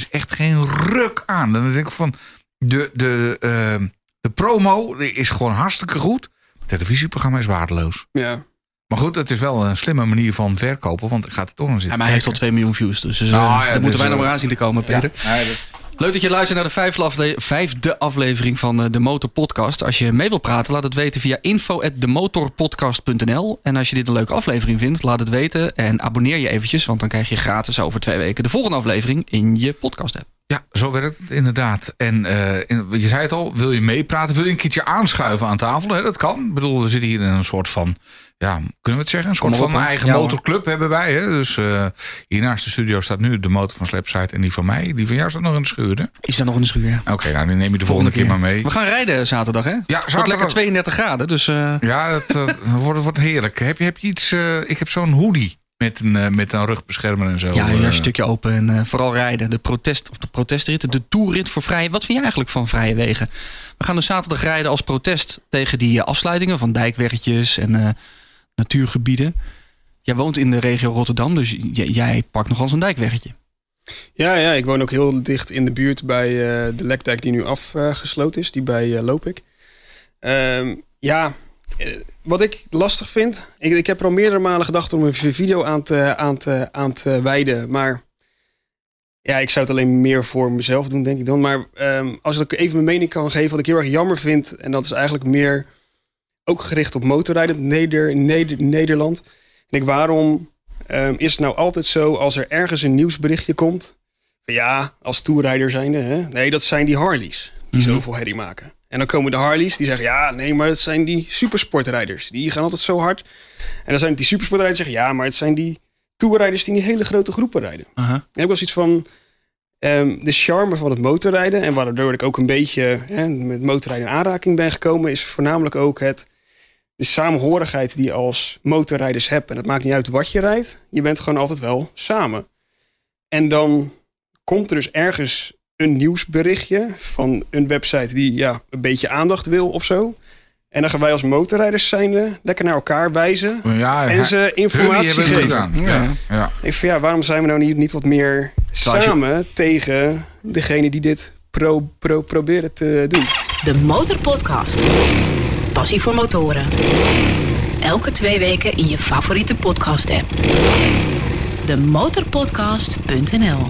[SPEAKER 2] Is echt geen ruk aan. Dan denk ik van, de, de, eh, de promo is gewoon hartstikke goed. Het televisieprogramma is waardeloos.
[SPEAKER 4] Ja.
[SPEAKER 2] Maar goed, het is wel een slimme manier van verkopen, want ik ga er toch aan zitten.
[SPEAKER 3] Ja, maar hij heeft al
[SPEAKER 2] kijken.
[SPEAKER 3] 2 miljoen views. Dus eh,
[SPEAKER 2] Nou ja,
[SPEAKER 3] daar
[SPEAKER 2] dus,
[SPEAKER 3] moeten wij
[SPEAKER 2] eh,
[SPEAKER 3] nog maar aan zien te komen, Peter.
[SPEAKER 2] Ja, nee, dat-
[SPEAKER 3] Leuk dat je luistert naar de vijfde, afle- vijfde aflevering van eh, de Motor Podcast. Als je mee wilt praten, laat het weten via info.demotorpodcast.nl. En als je dit een leuke aflevering vindt, laat het weten. En abonneer je eventjes, want dan krijg je gratis over twee weken de volgende aflevering in je podcast app.
[SPEAKER 2] Ja, zo werkt het inderdaad. En in- je zei het al, wil je meepraten? Wil je een keertje aanschuiven aan tafel? Hè? Dat kan. Ik bedoel, we zitten hier in een soort van, ja, kunnen we het zeggen? Een soort van eigen
[SPEAKER 3] Ja,
[SPEAKER 2] motorclub hebben wij. Hè? Dus eh, hier naast de studio staat nu de motor van Slapside en die van mij. Die van jou staat nog in de schuur, hè?
[SPEAKER 3] Is daar nog in de schuur? ja.
[SPEAKER 2] Oké, nou, die neem je de volgende, keer maar mee.
[SPEAKER 3] We gaan rijden zaterdag, hè?
[SPEAKER 2] Ja,
[SPEAKER 3] Het wordt
[SPEAKER 2] zaterdag.
[SPEAKER 3] lekker 32 graden, dus... eh,
[SPEAKER 2] Ja, dat, dat wordt, wordt heerlijk. Heb je, heb je iets... ik heb zo'n hoodie met een, eh, met een rugbeschermer en zo.
[SPEAKER 3] Ja,
[SPEAKER 2] eh.
[SPEAKER 3] een stukje open en eh, vooral rijden. De, protest, of de protestrit, de toerrit voor vrije... Wat vind je eigenlijk van vrije wegen? We gaan dus zaterdag rijden als protest tegen die eh, afsluitingen van dijkweggetjes en eh, natuurgebieden. Jij woont in de regio Rotterdam, dus j- jij pakt nogal zo'n dijkweggetje.
[SPEAKER 4] Ja, ja, ik woon ook heel dicht in de buurt bij eh, de lekdijk die nu afgesloten is. Die bij eh Lopik. Ehm, ja, eh, wat ik lastig vind... Ik, ik heb er al meerdere malen gedacht om een video aan te, aan te, aan te wijden. Maar ja, ik zou het alleen meer voor mezelf doen, denk ik dan. Maar ehm, als ik even mijn mening kan geven... wat ik heel erg jammer vind... en dat is eigenlijk meer ook gericht op motorrijden in Neder, Neder, Nederland. En ik, waarom ehm, is het nou altijd zo als er ergens een nieuwsberichtje komt... van ja, als toerrijder zijnde... Hè? nee, dat zijn die Harleys die
[SPEAKER 3] Mhm.
[SPEAKER 4] zoveel herrie maken. En dan komen de Harleys die zeggen... ja, nee, maar het zijn die supersportrijders. Die gaan altijd zo hard. En dan zijn het die supersportrijders die zeggen... ja, maar het zijn die toerrijders die in die hele grote groepen rijden.
[SPEAKER 3] Aha.
[SPEAKER 4] Dan heb ik wel iets van ehm, de charme van het motorrijden. En waardoor ik ook een beetje hè, met motorrijden in aanraking ben gekomen, is voornamelijk ook het, de samenhorigheid die je als motorrijders hebt. En het maakt niet uit wat je rijdt, je bent gewoon altijd wel samen. En dan komt er dus ergens een nieuwsberichtje van een website die ja, een beetje aandacht wil of zo. En dan gaan wij als motorrijders zijnde lekker naar elkaar wijzen.
[SPEAKER 2] Ja,
[SPEAKER 4] En ze informatie geven.
[SPEAKER 2] gedaan. Ja. Ja.
[SPEAKER 4] Ik vind ja, waarom zijn we nou niet, niet wat meer
[SPEAKER 3] je-
[SPEAKER 4] samen tegen degene die dit pro, pro, proberen te doen?
[SPEAKER 1] De Motorpodcast. Passie voor motoren. Elke twee weken in je favoriete podcast app. Demotorpodcast.nl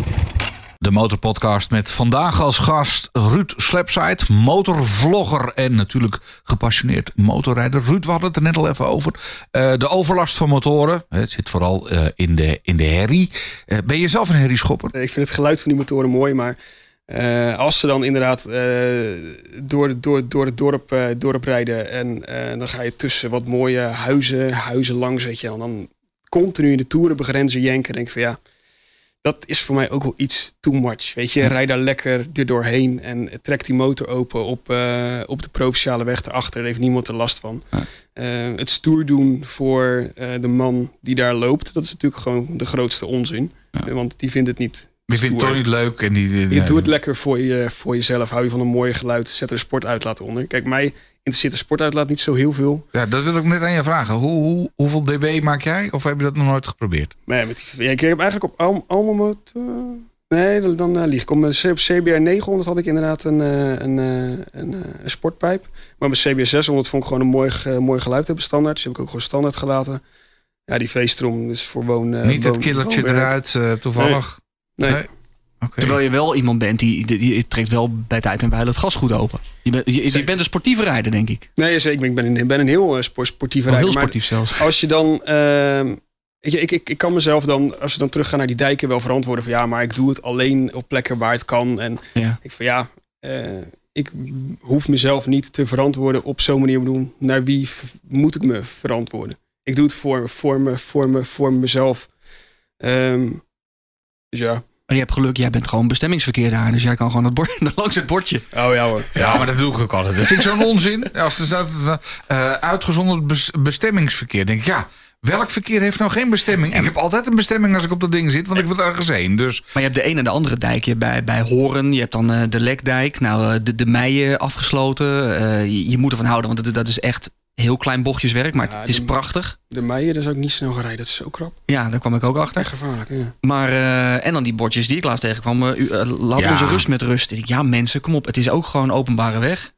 [SPEAKER 2] De Motorpodcast met vandaag als gast Ruud Slepside, motorvlogger en natuurlijk gepassioneerd motorrijder. Ruud, we hadden het er net al even over. Eh, de overlast van motoren, het zit vooral eh, in, de, in de herrie. Eh, ben je zelf een herrieschopper?
[SPEAKER 4] Ik vind het geluid van die motoren mooi, maar als ze dan inderdaad door, door, door het dorp, dorp rijden en dan ga je tussen wat mooie huizen, huizen langs, weet je, en dan continu in de toerenbegrenzer jenken, denk ik van ja, dat is voor mij ook wel iets too much. Weet je, rij daar lekker er doorheen en trek die motor open op, eh, op de provinciale weg erachter. Daar heeft niemand er last van. Eh, het stoer doen voor eh, de man die daar loopt, dat is natuurlijk gewoon de grootste onzin. Want die vindt het niet
[SPEAKER 2] Die vindt het toch niet leuk. En die, die-
[SPEAKER 4] Je
[SPEAKER 2] nee.
[SPEAKER 4] doet het lekker voor, je, voor jezelf. Hou je van een mooi geluid. Zet er een sportuitlaat onder. Kijk, mij interesseert de sportuitlaat niet zo heel veel.
[SPEAKER 2] Ja, dat wil ik net aan je vragen. Hoe, hoe, hoeveel dB maak jij? Of heb je dat nog nooit geprobeerd?
[SPEAKER 4] Ja, met die, ja, ik heb eigenlijk op al- allemaal motor... Nee, dan, dan eh, lieg ik. Op mijn CBR 900 had ik inderdaad een, eh, een, eh, een, een sportpijp. Maar mijn CBR 600 vond ik gewoon een mooi, mooi geluid hebben standaard. Dus heb ik ook gewoon standaard gelaten. Ja, die V-strom is voor woon...
[SPEAKER 2] niet het
[SPEAKER 4] woon-
[SPEAKER 2] killertje
[SPEAKER 4] woonwerk.
[SPEAKER 2] eruit, toevallig?
[SPEAKER 4] Nee.
[SPEAKER 3] Terwijl je wel iemand bent die, die, die trekt wel bij tijd en wijle het gas goed open. Je, bent je, je bent een sportieve rijder, denk ik.
[SPEAKER 4] Nee, zeker. Ik ben een, ik ben een heel eh, sport, sportieve
[SPEAKER 3] heel
[SPEAKER 4] rijder. maar-
[SPEAKER 3] sportief zelfs.
[SPEAKER 4] als je dan. ehm, weet je, ik, ik, ik kan mezelf dan, als we dan teruggaan naar die dijken, wel verantwoorden van ja, maar ik doe het alleen op plekken waar het kan. En
[SPEAKER 3] Ja.
[SPEAKER 4] ik van ja, eh, ik hoef mezelf niet te verantwoorden op zo'n manier. Ik bedoel, naar wie v- moet ik me verantwoorden? Ik doe het voor, voor, me, voor, me, voor mezelf. Ehm, dus ja.
[SPEAKER 3] Maar je hebt geluk, jij bent gewoon bestemmingsverkeer daar. Dus jij kan gewoon het bord, langs het bordje.
[SPEAKER 4] Oh ja hoor.
[SPEAKER 2] Ja, maar dat doe ik ook altijd. Dat vind ik zo'n onzin. Als er staat eh, uitgezonderd bes- bestemmingsverkeer. denk ik, ja, welk verkeer heeft nou geen bestemming? Ik heb altijd een bestemming als ik op dat ding zit, want ik wil ergens heen. Dus
[SPEAKER 3] Maar je hebt de ene en de andere dijk. Je hebt bij, bij Horen, je hebt dan eh, de Lekdijk. Nou, eh, de, de Meijen afgesloten. Eh, je, je moet ervan houden, want dat, dat is echt heel klein bochtjeswerk. Maar
[SPEAKER 4] Ja,
[SPEAKER 3] het is prachtig.
[SPEAKER 4] De Meijer, zou ik niet snel gaan rijden. Dat is zo krap.
[SPEAKER 3] Ja, daar kwam ik ook achter.
[SPEAKER 4] Echt gevaarlijk. Ja.
[SPEAKER 3] Maar, eh, en dan die bordjes die ik laatst tegenkwam. u, eh, laat
[SPEAKER 2] Ja.
[SPEAKER 3] onze rust met rust. Ik ja, mensen, kom op. Het is ook gewoon openbare weg.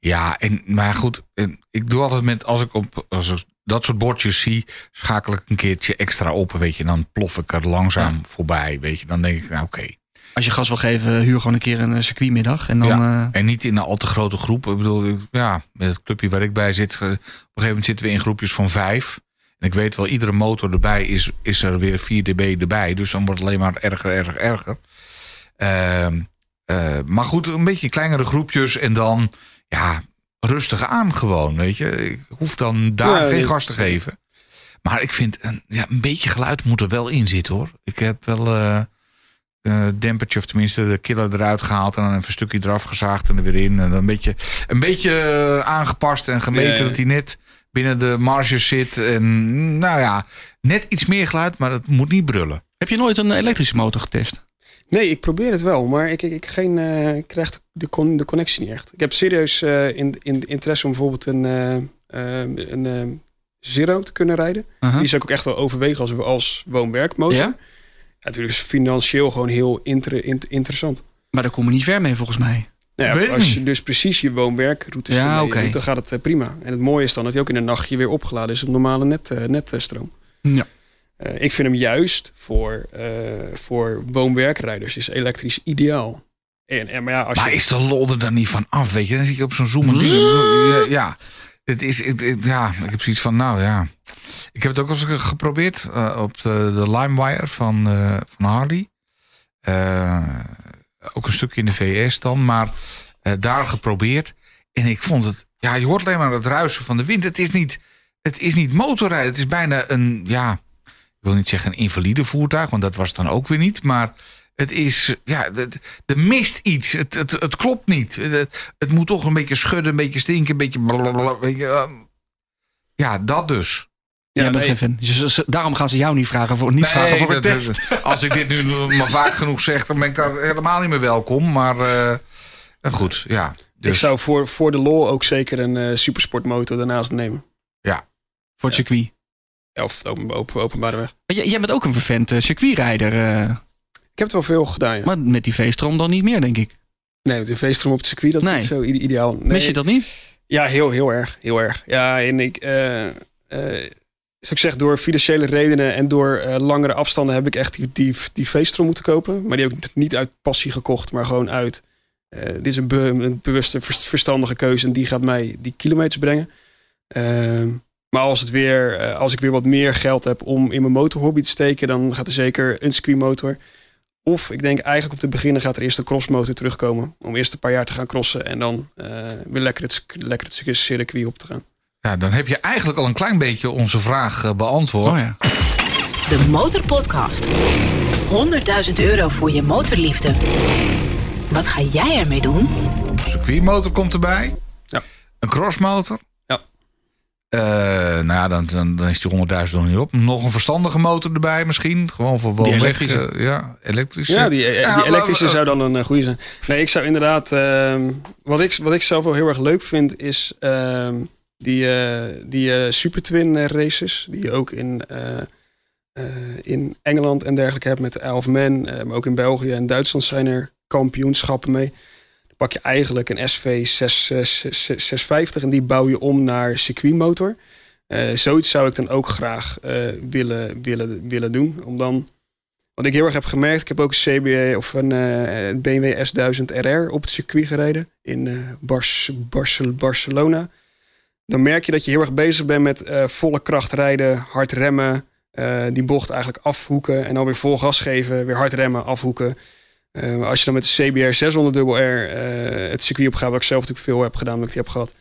[SPEAKER 2] ja, en, maar goed, en ik doe altijd met, als ik op als ik dat soort bordjes zie, schakel ik een keertje extra op, weet je. Dan plof ik er langzaam voorbij, weet je. Dan denk ik, nou oké.
[SPEAKER 3] Als je gas wil geven, huur gewoon een keer een eh, circuitmiddag. En dan, eh,
[SPEAKER 2] En niet in een al te grote groep. Ik bedoel, ik- ja, met het clubje waar ik bij zit, eh, op een gegeven moment zitten we in groepjes van vijf. En ik weet wel, iedere motor erbij is, is er weer 4 dB erbij. Dus dan wordt het alleen maar erger, erger, erger. Ehm, eh, maar goed, een beetje kleinere groepjes en dan, ja, rustig aan gewoon, weet je. Ik hoef dan daar
[SPEAKER 4] Ja,
[SPEAKER 2] geen gas te geven. Maar ik vind, een, ja, een beetje geluid moet er wel in zitten, hoor. Ik heb wel... eh dempertje, of tenminste de killer eruit gehaald en dan even een stukje eraf gezaagd en er weer in. En dan een beetje, een beetje eh, aangepast en gemeten
[SPEAKER 4] Ja, ja.
[SPEAKER 2] dat hij net binnen de marges zit. En nou ja, net iets meer geluid, maar het moet niet brullen.
[SPEAKER 3] heb je nooit een elektrische motor getest?
[SPEAKER 4] Nee, ik probeer het wel, maar ik, ik, ik, geen, eh, ik krijg de, con, de connectie niet echt. Ik heb serieus eh, in, in interesse om bijvoorbeeld een, eh, eh, een, eh, Zero te kunnen rijden. Die zou ik ook echt wel overwegen als, als woon-werkmotor.
[SPEAKER 3] Ja?
[SPEAKER 4] Natuurlijk is financieel gewoon heel inter- int- interessant.
[SPEAKER 3] Maar daar komen we niet ver mee volgens mij.
[SPEAKER 4] Nou ja,
[SPEAKER 2] ik
[SPEAKER 4] als je dus precies je woon-werkroutes
[SPEAKER 3] Ja,
[SPEAKER 4] doet, dan gaat het eh, prima. En het mooie is dan dat hij ook in de nachtje weer opgeladen is op normale net, eh, netstroom.
[SPEAKER 3] Ja.
[SPEAKER 4] Eh, ik vind hem juist voor, voor woon-werkrijders is elektrisch ideaal. En, en, maar ja, als
[SPEAKER 2] Maar
[SPEAKER 4] je,
[SPEAKER 2] is de lol er dan niet van af, weet je? Dan zie je op zo'n zoom. Ja, ja. Het is, ja, ik heb zoiets van, nou ja. Ik heb het ook al eens geprobeerd eh, op de, de LimeWire van, eh, van Harley. Eh, ook een stukje in de VS dan, maar daar geprobeerd. En ik vond het, ja, je hoort alleen maar het ruisen van de wind. Het is niet, het is niet motorrijden. Het is bijna een, ja, ik wil niet zeggen een invalide voertuig, want dat was het dan ook weer niet. Maar het is, ja, er mist iets. Het, het, het klopt niet. Het, het moet toch een beetje schudden, een beetje stinken, een beetje. blablabla, eh. Ja, dat dus.
[SPEAKER 4] Ja,
[SPEAKER 3] bent
[SPEAKER 4] nee.
[SPEAKER 3] Dus daarom gaan ze jou niet vragen voor, niet vragen voor een
[SPEAKER 2] dat-
[SPEAKER 3] test.
[SPEAKER 2] Als ik dit nu maar vaak genoeg zeg, dan ben ik daar helemaal niet meer welkom. Maar eh, eh, goed, ja. Dus,
[SPEAKER 4] ik zou voor, voor de lol ook zeker een eh, supersportmotor daarnaast nemen.
[SPEAKER 3] Voor het circuit.
[SPEAKER 4] Ja, Of de open, open, openbare weg.
[SPEAKER 3] Maar jij, jij bent ook een vervent eh, circuitrijder.
[SPEAKER 4] Ik heb het wel veel gedaan, ja.
[SPEAKER 3] maar met die V-stroom dan niet meer, denk ik.
[SPEAKER 4] Nee, met de V-stroom op het circuit, dat is
[SPEAKER 3] Nee.
[SPEAKER 4] zo ide- ideaal. Nee.
[SPEAKER 3] Mis je dat niet?
[SPEAKER 4] Ja, heel, heel erg. Heel erg. Ja, en ik... eh eh, zoals ik zeg, door financiële redenen en door eh, langere afstanden heb ik echt die, die, die V-stroom moeten kopen. Maar die heb ik niet uit passie gekocht, maar gewoon uit... dit is een, be- een bewuste, vers- verstandige keuze en die gaat mij die kilometers brengen. Ehm, maar als, het weer, als ik weer wat meer geld heb om in mijn motorhobby te steken, dan gaat er zeker een circuitmotor. Of ik denk eigenlijk om te beginnen gaat er eerst een crossmotor terugkomen. Om eerst een paar jaar te gaan crossen en dan eh, weer lekker het, lekker het circuit op te gaan.
[SPEAKER 2] ja, dan heb je eigenlijk al een klein beetje onze vraag eh, beantwoord.
[SPEAKER 3] Oh ja.
[SPEAKER 1] De Motorpodcast. 100.000 euro voor je motorliefde. Wat ga jij ermee doen?
[SPEAKER 2] Een circuitmotor komt erbij.
[SPEAKER 4] Ja.
[SPEAKER 2] Een crossmotor. Eh, nou ja, dan, dan, dan is die 100.000 nog niet op. Nog een verstandige motor erbij misschien. Gewoon voor woonweg.
[SPEAKER 3] elektrische.
[SPEAKER 2] eh, ja, elektrische.
[SPEAKER 4] Ja, die, eh,
[SPEAKER 2] Ja,
[SPEAKER 4] die elektrische
[SPEAKER 2] laten we-
[SPEAKER 4] zou dan een goede zijn. Nee, ik zou inderdaad... ehm, wat, ik, wat ik zelf wel heel erg leuk vind is ehm, die, die Super Twin races. Die je ook in, in Engeland en dergelijke hebt met de Elf Men. maar ook in België en Duitsland zijn er kampioenschappen mee. Pak je eigenlijk een SV 6, eh, 6, 650 en die bouw je om naar circuitmotor. Eh, zoiets zou ik dan ook graag eh, willen, willen, willen doen. Om dan wat ik heel erg heb gemerkt, ik heb ook een CBA of een eh, BMW S1000 RR op het circuit gereden in eh, Bars, Barcel- Barcelona. Dan merk je dat je heel erg bezig bent met volle kracht rijden, hard remmen, die bocht eigenlijk afhoeken en dan weer vol gas geven, weer hard remmen, afhoeken. Eh, als je dan met de CBR 600 dubbel R eh, het circuit op gaat, wat ik zelf natuurlijk veel heb gedaan, omdat ik die heb gehad.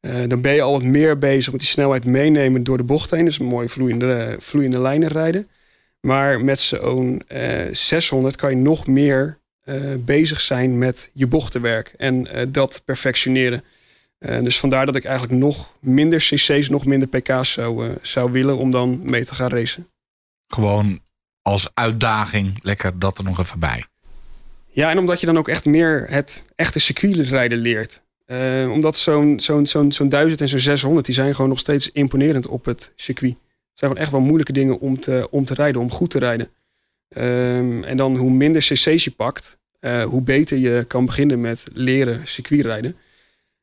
[SPEAKER 4] eh, dan ben je al wat meer bezig met die snelheid meenemen door de bocht heen. Dus mooie vloeiende, vloeiende lijnen rijden. Maar met zo'n eh 600 kan je nog meer bezig zijn met je bochtenwerk en dat perfectioneren. Dus vandaar dat ik eigenlijk nog minder cc's, nog minder pk's zou, zou willen om dan mee te gaan racen.
[SPEAKER 2] Gewoon als uitdaging. Lekker dat er nog even bij.
[SPEAKER 4] Ja, en omdat je dan ook echt meer het echte circuitrijden leert. Eh, omdat zo'n zo'n zo'n zo'n 1000 en zo'n 600, die zijn gewoon nog steeds imponerend op het circuit. Het zijn gewoon echt wel moeilijke dingen om te, om te rijden, om goed te rijden. Ehm, en dan hoe minder cc's je pakt, eh, hoe beter je kan beginnen met leren circuitrijden.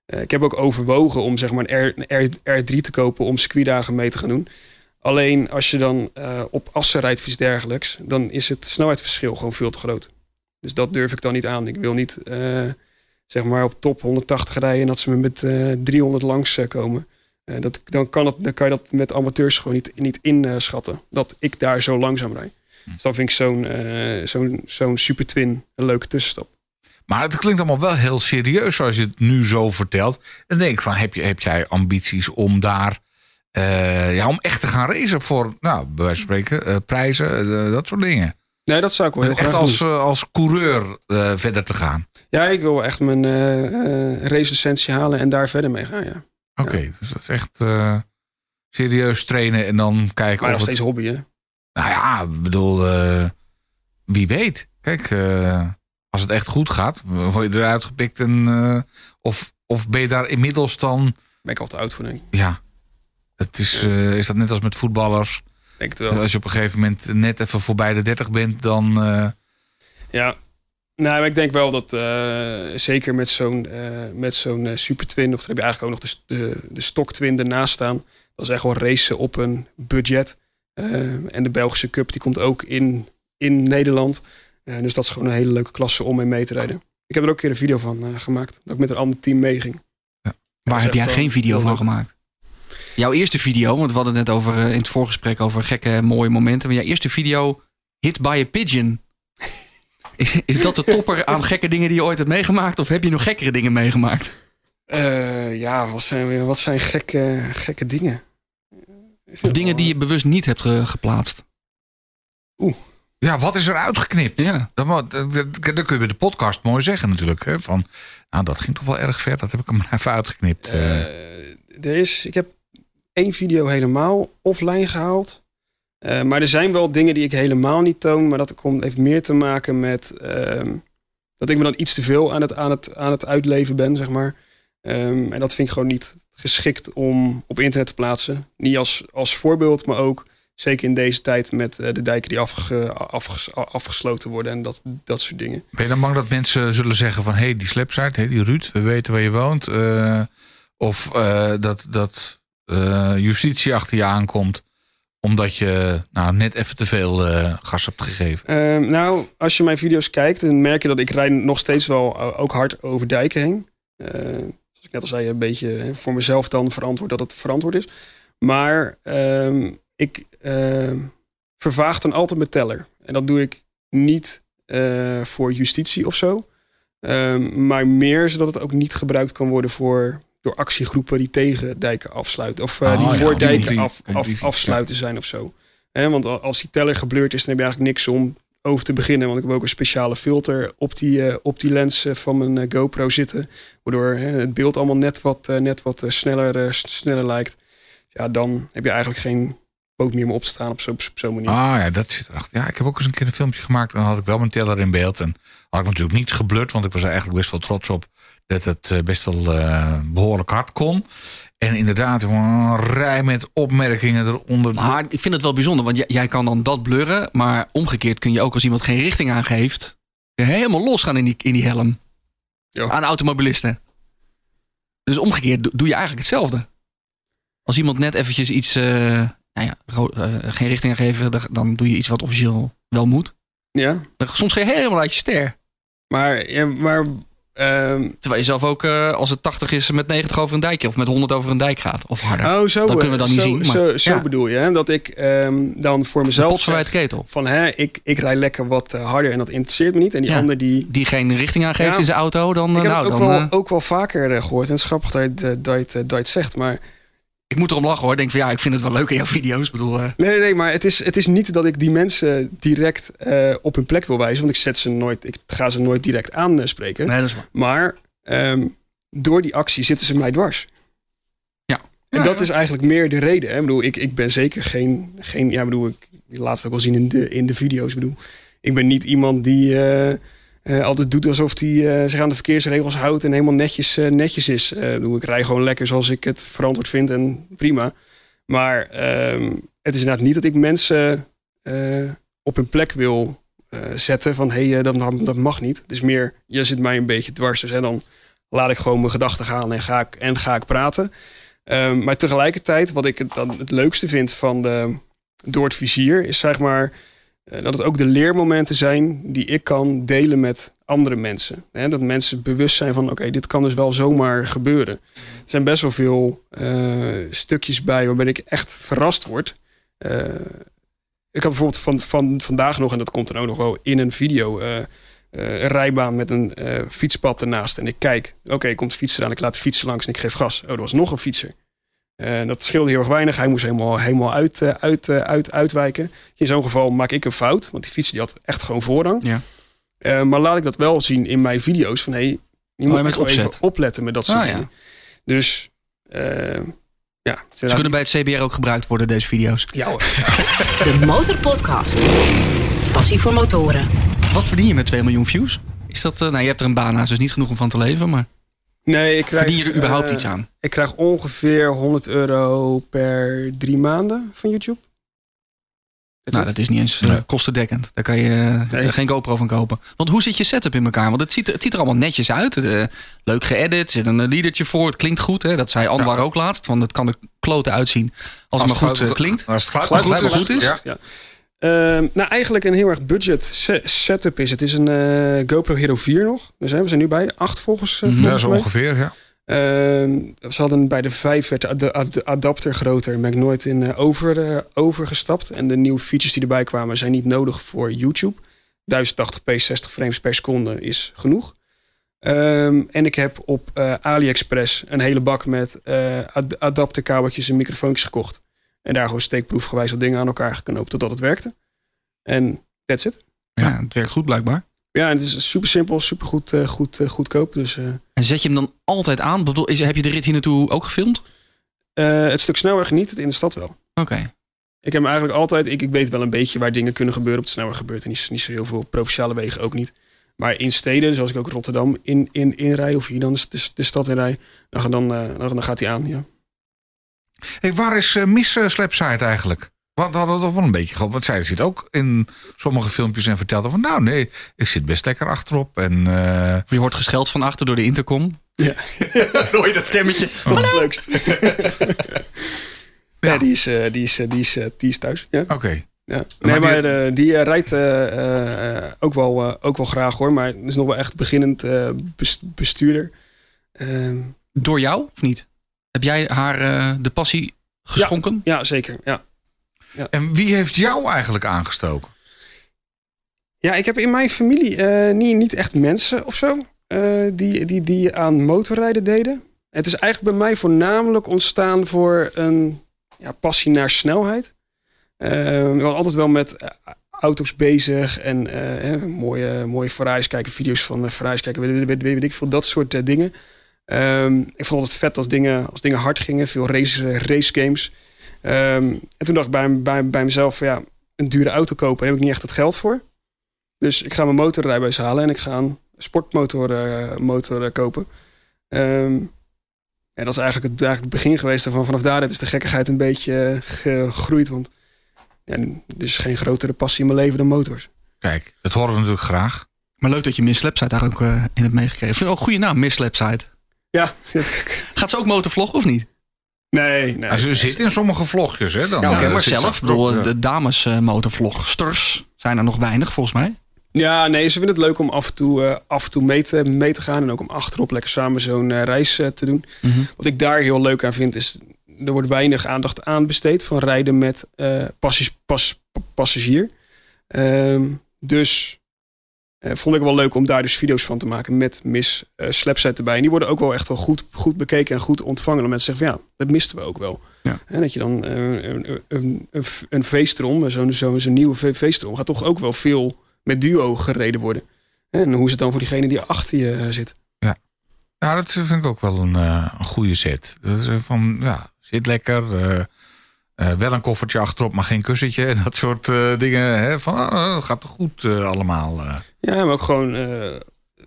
[SPEAKER 4] Eh, ik heb ook overwogen om zeg maar een, R, een R, R3 te kopen om circuitdagen mee te gaan doen. Alleen als je dan op assen rijdt of dergelijks, dan is het snelheidsverschil gewoon veel te groot. Dus dat durf ik dan niet aan. Ik wil niet eh, zeg maar op top 180 rijden en dat ze me met eh 300 langs eh, komen. Eh, dat, dan, kan het, dan kan je dat met amateurs gewoon niet, niet inschatten. Dat ik daar zo langzaam rijd. Dus dan vind ik zo'n eh, zo'n zo'n super twin een leuke tussenstap.
[SPEAKER 2] Maar het klinkt allemaal wel heel serieus zoals je het nu zo vertelt. En denk ik van, heb, je, heb jij ambities om daar... eh, ja, om echt te gaan racen voor, nou, bij wijze van spreken, eh, prijzen, eh, dat soort dingen.
[SPEAKER 4] Nee, dat zou ik wel heel
[SPEAKER 2] Echt
[SPEAKER 4] graag
[SPEAKER 2] als,
[SPEAKER 4] doen.
[SPEAKER 2] eh, als coureur eh, verder te gaan.
[SPEAKER 4] Ja, ik wil echt mijn racelicentie halen en daar verder mee gaan, ja.
[SPEAKER 2] Oké, dus dat is echt serieus trainen en dan kijken
[SPEAKER 4] Maar
[SPEAKER 2] of
[SPEAKER 4] nog
[SPEAKER 2] het...
[SPEAKER 4] steeds hobby, hè.
[SPEAKER 2] Nou ja, ik bedoel, wie weet. Kijk, als het echt goed gaat, word je eruit gepikt en... of, of ben je daar inmiddels dan...
[SPEAKER 4] Ben ik al te oud voor, denk ik.
[SPEAKER 2] Ja, Het is, is dat net als met voetballers?
[SPEAKER 4] Denk het wel.
[SPEAKER 2] Als je op een gegeven moment net even voorbij de 30 bent, dan. eh,
[SPEAKER 4] Ja. Nou, ik denk wel dat eh, zeker met zo'n eh, met zo'n Super Twin, of dan heb je eigenlijk ook nog de, de, de Stock Twin ernaast staan. Dat is echt wel racen op een budget. En de Belgische Cup die komt ook in, in Nederland. Dus dat is gewoon een hele leuke klasse om mee mee te rijden. Ik heb er ook een keer een video van gemaakt. Dat ik met een ander team meeging.
[SPEAKER 3] Waar
[SPEAKER 4] is
[SPEAKER 3] heb jij geen video van gemaakt? Jouw eerste video, want we hadden het net over eh, in het voorgesprek over gekke mooie momenten. Maar jouw eerste video, Hit by a Pigeon. Is, is dat de topper aan gekke dingen die je ooit hebt meegemaakt? Of heb je nog gekkere dingen meegemaakt?
[SPEAKER 4] Eh, ja, wat zijn, weer- wat zijn gekke, gekke dingen?
[SPEAKER 3] Of dingen die je bewust niet hebt ge- geplaatst?
[SPEAKER 2] ja, wat is er uitgeknipt?
[SPEAKER 3] Ja.
[SPEAKER 2] Dan, dat- dat kun je bij de podcast mooi zeggen natuurlijk. Hè? Van, nou, dat ging toch wel erg ver. Dat heb ik hem even uitgeknipt. eh.
[SPEAKER 4] Eh, er is, ik heb één video helemaal offline gehaald. Eh, maar er zijn wel dingen die ik helemaal niet toon. Maar dat komt, heeft meer te maken met ehm, dat ik me dan iets te veel aan het, aan het, aan het uitleven ben, zeg maar. Ehm, en dat vind ik gewoon niet geschikt om op internet te plaatsen. Niet als, als voorbeeld, maar ook zeker in deze tijd met eh, de dijken die afge, afges- afgesloten worden en dat, dat soort dingen.
[SPEAKER 2] Ben je dan bang dat mensen zullen zeggen van... hé, hey, die slapsite, hey, die Ruud, we weten waar je woont. eh, of dat, dat eh, justitie achter je aankomt... omdat je nou, net even te veel eh, gas hebt gegeven.
[SPEAKER 4] Ehm, nou, als je mijn video's kijkt, dan merk je dat ik rijd nog steeds wel eh, ook hard over dijken heen. Zoals ik net al zei, een beetje voor mezelf dan verantwoord dat het verantwoord is. Maar ehm, ik ehm, vervaag dan altijd mijn teller. En dat doe ik niet voor justitie of zo. Maar meer zodat het ook niet gebruikt kan worden voor, door actiegroepen die tegen dijken afsluiten. Of
[SPEAKER 2] Oh,
[SPEAKER 4] die voor dijken
[SPEAKER 2] die-
[SPEAKER 4] af, af, afsluiten zijn of zo. Want al- als die teller gebleurd is, dan heb je eigenlijk niks om over te beginnen. Want ik heb ook een speciale filter op die, eh, op die lens eh, van mijn GoPro zitten. Waardoor het beeld allemaal net wat, net wat sneller, sneller lijkt. Ja, dan heb je eigenlijk geen poot meer om op te staan op zo'n zo'n manier.
[SPEAKER 2] Ah ja, dat zit erachter. Ja, ik heb ook eens een keer een filmpje gemaakt. En dan had ik wel mijn teller in beeld. En had ik natuurlijk niet geblurred. Want ik was er eigenlijk best wel trots op. Dat het eh, best wel eh, behoorlijk hard kon. En inderdaad, een rij met opmerkingen eronder.
[SPEAKER 3] Maar ik vind het wel bijzonder, want jij, jij kan dan dat blurren. Maar omgekeerd kun je ook als iemand geen richting aangeeft... helemaal losgaan in die, in die helm.
[SPEAKER 4] Ja.
[SPEAKER 3] Aan automobilisten. Dus omgekeerd do- doe je eigenlijk hetzelfde. Als iemand net eventjes iets... eh, nou ja, geen richting aangeven, dan- dan doe je iets wat officieel wel moet.
[SPEAKER 4] Ja,
[SPEAKER 3] Dan, soms ga je helemaal uit je ster.
[SPEAKER 4] maar, ja, maar ehm,
[SPEAKER 3] Terwijl je zelf ook, eh, als het 80 is, met 90 over een dijkje... of met 100 over een dijk gaat. Of harder.
[SPEAKER 4] oh, zo,
[SPEAKER 3] Dat
[SPEAKER 4] eh,
[SPEAKER 3] kunnen we dan niet
[SPEAKER 4] zo,
[SPEAKER 3] zien, maar-
[SPEAKER 4] Zo, zo
[SPEAKER 3] ja.
[SPEAKER 4] bedoel je, hè? dat ik ehm, dan voor mezelf zeg
[SPEAKER 3] ketel.
[SPEAKER 4] van hè, ik, ik rij lekker wat eh, harder en dat interesseert me niet. En die
[SPEAKER 3] Ja.
[SPEAKER 4] ander die,
[SPEAKER 3] Die geen richting aangeeft
[SPEAKER 4] Ja.
[SPEAKER 3] in zijn auto, dan...
[SPEAKER 4] Ik
[SPEAKER 3] eh,
[SPEAKER 4] heb
[SPEAKER 3] nou,
[SPEAKER 4] het ook,
[SPEAKER 3] dan
[SPEAKER 4] wel,
[SPEAKER 3] eh,
[SPEAKER 4] ook wel vaker eh, gehoord. En het is grappig dat je, eh, dat, je eh, dat je het zegt. Maar
[SPEAKER 3] ik moet erom lachen hoor. Ik denk van ja, ik vind het wel leuk in jouw video's. Ik bedoel, eh,
[SPEAKER 4] nee, nee, nee, maar het is, het is niet dat ik die mensen direct eh, op hun plek wil wijzen. Want ik, zet ze nooit, ik ga ze nooit direct aanspreken.
[SPEAKER 3] nee, dat is waar.
[SPEAKER 4] Maar ehm, door die actie zitten ze mij dwars.
[SPEAKER 3] Ja.
[SPEAKER 4] En
[SPEAKER 3] Ja,
[SPEAKER 4] dat
[SPEAKER 3] ja.
[SPEAKER 4] is eigenlijk meer de reden. Hè? Ik bedoel, ik, ik ben zeker geen... geen ja, bedoel, ik, laat het ook wel zien in de, in de video's. Ik bedoel, ik ben niet iemand die eh, eh, altijd doet alsof hij eh, zich aan de verkeersregels houdt... en helemaal netjes, eh, netjes is. Ik rij gewoon lekker zoals ik het verantwoord vind en prima. Maar ehm, het is inderdaad niet dat ik mensen op hun plek wil zetten... van hé, hey, dat, mag niet. Het is meer, je zit mij een beetje dwars. Dus dan laat ik gewoon mijn gedachten gaan en ga ik, en ga ik praten. Ehm, maar tegelijkertijd, wat ik dan het leukste vind van de, door het vizier, is zeg maar dat het ook de leermomenten zijn die ik kan delen met andere mensen. Hè, dat mensen bewust zijn van, oké, dit kan dus wel zomaar gebeuren. Er zijn best wel veel eh, stukjes bij waarbij ik echt verrast word. Eh, ik had bijvoorbeeld van, van vandaag nog, en dat komt dan ook nog wel in een video, eh, eh, een rijbaan met een eh, fietspad ernaast. En ik kijk, oké, komt de fietser aan, ik laat de fietser langs en ik geef gas. Oh, er was nog een fietser. Eh, dat scheelde heel erg weinig. Hij moest helemaal, helemaal uit, eh, uit, eh, uit, uitwijken. In zo'n geval maak ik een fout, want die fietser die had echt gewoon voorrang.
[SPEAKER 3] Ja.
[SPEAKER 4] Eh, maar laat ik dat wel zien in mijn video's van, hé, hey, je moet
[SPEAKER 3] Oh, met
[SPEAKER 4] wel even opletten met dat soort
[SPEAKER 3] Ah, ja.
[SPEAKER 4] dingen. Dus, eh, ja.
[SPEAKER 3] Ze kunnen bij het CBR ook gebruikt worden, deze video's.
[SPEAKER 4] Ja hoor.
[SPEAKER 1] De Motorpodcast. Passie voor motoren.
[SPEAKER 3] Wat verdien je met 2 miljoen views? Is dat, nou, je hebt er een baan naast, dus niet genoeg om van te leven, maar...
[SPEAKER 4] Nee, ik krijg,
[SPEAKER 3] Verdien je er überhaupt
[SPEAKER 4] eh,
[SPEAKER 3] iets aan?
[SPEAKER 4] Ik krijg ongeveer 100 euro per drie maanden van YouTube. That's
[SPEAKER 3] Nou, dat is niet eens eh,
[SPEAKER 2] Nee.
[SPEAKER 3] kostendekkend. Daar kan je eh,
[SPEAKER 4] Nee.
[SPEAKER 3] geen GoPro van kopen. Want hoe zit je setup in elkaar? Want het ziet, er- het ziet er allemaal netjes uit. Eh, leuk geëdit. Er zit een liedertje voor. Het klinkt goed. Hè? Dat zei Anwar ook laatst. Van het kan er kloten uitzien als, het maar goed eh, klinkt.
[SPEAKER 2] Als het maar
[SPEAKER 3] wel goed is.
[SPEAKER 2] Ja.
[SPEAKER 4] Ja. Ehm, nou, eigenlijk een heel erg budget se- setup is. Het is een eh, GoPro Hero 4 nog. Dus hè, we zijn nu bij 8 volgens, eh,
[SPEAKER 3] Mhm.
[SPEAKER 2] Ja,
[SPEAKER 4] volgens
[SPEAKER 2] zo
[SPEAKER 4] mij.
[SPEAKER 2] ongeveer, ja.
[SPEAKER 4] Ehm, ze hadden bij de 5 werd de ad- ad- adapter groter. Ben ik nooit in eh, over, overgestapt. En de nieuwe features die erbij kwamen zijn niet nodig voor YouTube. 1080p 60 frames per seconde is genoeg. Ehm, en ik heb op AliExpress een hele bak met ad- adapterkabeltjes en microfoontjes gekocht. En daar gewoon steekproefgewijs wat dingen aan elkaar geknoopt totdat het werkte. En that's it.
[SPEAKER 3] Ja, het werkt goed blijkbaar.
[SPEAKER 4] Ja, en het is super simpel, super goed, eh, goed, eh, goedkoop. Dus eh,
[SPEAKER 3] En zet je hem dan altijd aan? Bedoel, Is, heb je de rit hier naartoe ook gefilmd?
[SPEAKER 4] het stuk snelweg niet, het in de stad wel.
[SPEAKER 3] Oké.
[SPEAKER 4] Ik heb hem eigenlijk altijd, ik, ik weet wel een beetje waar dingen kunnen gebeuren op de snelweg gebeurt. En niet, niet zo heel veel provinciale wegen ook niet. Maar in steden, zoals ik ook Rotterdam in, in, inrij of hier dan de, de, stad inrij, dan, dan, eh, dan, dan gaat hij aan. Ja.
[SPEAKER 2] Hey, waar is uh, Miss uh, Slapside eigenlijk? Want hadden we toch wel een beetje gehad. Want zij zit ook in sommige filmpjes en vertelde van... nou nee, ik zit best lekker achterop. En, uh...
[SPEAKER 3] Je hoort gescheld van achter door de intercom.
[SPEAKER 4] Ja.
[SPEAKER 3] Hoor je dat stemmetje?
[SPEAKER 4] Dat is het leukst. ja. ja, die is, uh, die is, uh, die is, uh, die is thuis. Ja.
[SPEAKER 2] Oké. Okay.
[SPEAKER 4] Ja. Nee, maar, maar die, rijdt uh, ook, wel, ook wel graag hoor. Maar is nog wel echt beginnend bestuurder. Ehm,
[SPEAKER 3] Door jou of niet? Heb jij haar de passie geschonken?
[SPEAKER 4] Ja, ja zeker. Ja.
[SPEAKER 2] Ja. En wie heeft jou eigenlijk aangestoken?
[SPEAKER 4] Ja, ik heb in mijn familie uh, niet, niet echt mensen of zo uh, die, die, die aan motorrijden deden. Het is eigenlijk bij mij voornamelijk ontstaan voor een ja, passie naar snelheid. Uh, ik was altijd wel met auto's bezig en uh, mooie, mooie Ferraris kijken, video's van Ferraris kijken, weet, weet, weet, weet ik veel, dat soort uh, dingen. Um, ik vond het vet als dingen, als dingen hard gingen, veel race, race games. Um, en toen dacht ik bij, bij, bij mezelf, ja, een dure auto kopen, daar heb ik niet echt het geld voor. Dus ik ga mijn motorrijbewijs halen en ik ga een sportmotor uh, motor, kopen. Um, en dat is eigenlijk het, eigenlijk het begin geweest ervan. Vanaf daar is de gekkigheid een beetje gegroeid. Want ja, er is geen grotere passie in mijn leven dan motors.
[SPEAKER 2] Kijk, dat horen we natuurlijk graag.
[SPEAKER 3] Maar leuk dat je Miss Slapside daar ook uh, in hebt meegekregen. Ik vind ook een goede naam, Miss Slapside.
[SPEAKER 4] Ja.
[SPEAKER 3] Gaat ze ook motorvloggen of niet?
[SPEAKER 4] Nee, nee.
[SPEAKER 2] Ja, ze zit in sommige vlogjes, hè? Dan,
[SPEAKER 3] ja, okay, maar zelf. Bedoel, ja. De dames uh, motorvlogsters zijn er nog weinig, volgens mij.
[SPEAKER 4] Ja, nee, ze vinden het leuk om af en toe, uh, af en toe mee, te, mee te gaan. En ook om achterop lekker samen zo'n uh, reis uh, te doen.
[SPEAKER 3] Mhm.
[SPEAKER 4] Mm -hmm. Wat ik daar heel leuk aan vind, is... er wordt weinig aandacht aan besteed van rijden met uh, passagier. Pas, passagier. Um, dus uh, vond ik wel leuk om daar dus video's van te maken met Miss uh, Slapset erbij. En die worden ook wel echt wel goed, goed bekeken en goed ontvangen. En mensen zeggen van ja, dat misten we ook wel.
[SPEAKER 3] Ja.
[SPEAKER 4] En dat je dan uh, een, een, een, feestrom, zo'n zo, zo nieuwe feestrom, gaat toch ook wel veel met duo gereden worden. En hoe is het dan voor diegene die achter je zit?
[SPEAKER 2] Ja, nou, dat vind ik ook wel een, een goede set. Dus, van, ja, zit lekker. Uh, wel een koffertje achterop, maar geen kussentje. En dat soort dingen. Hè, van, oh, dat gaat toch goed allemaal.
[SPEAKER 4] Ja, maar ook gewoon...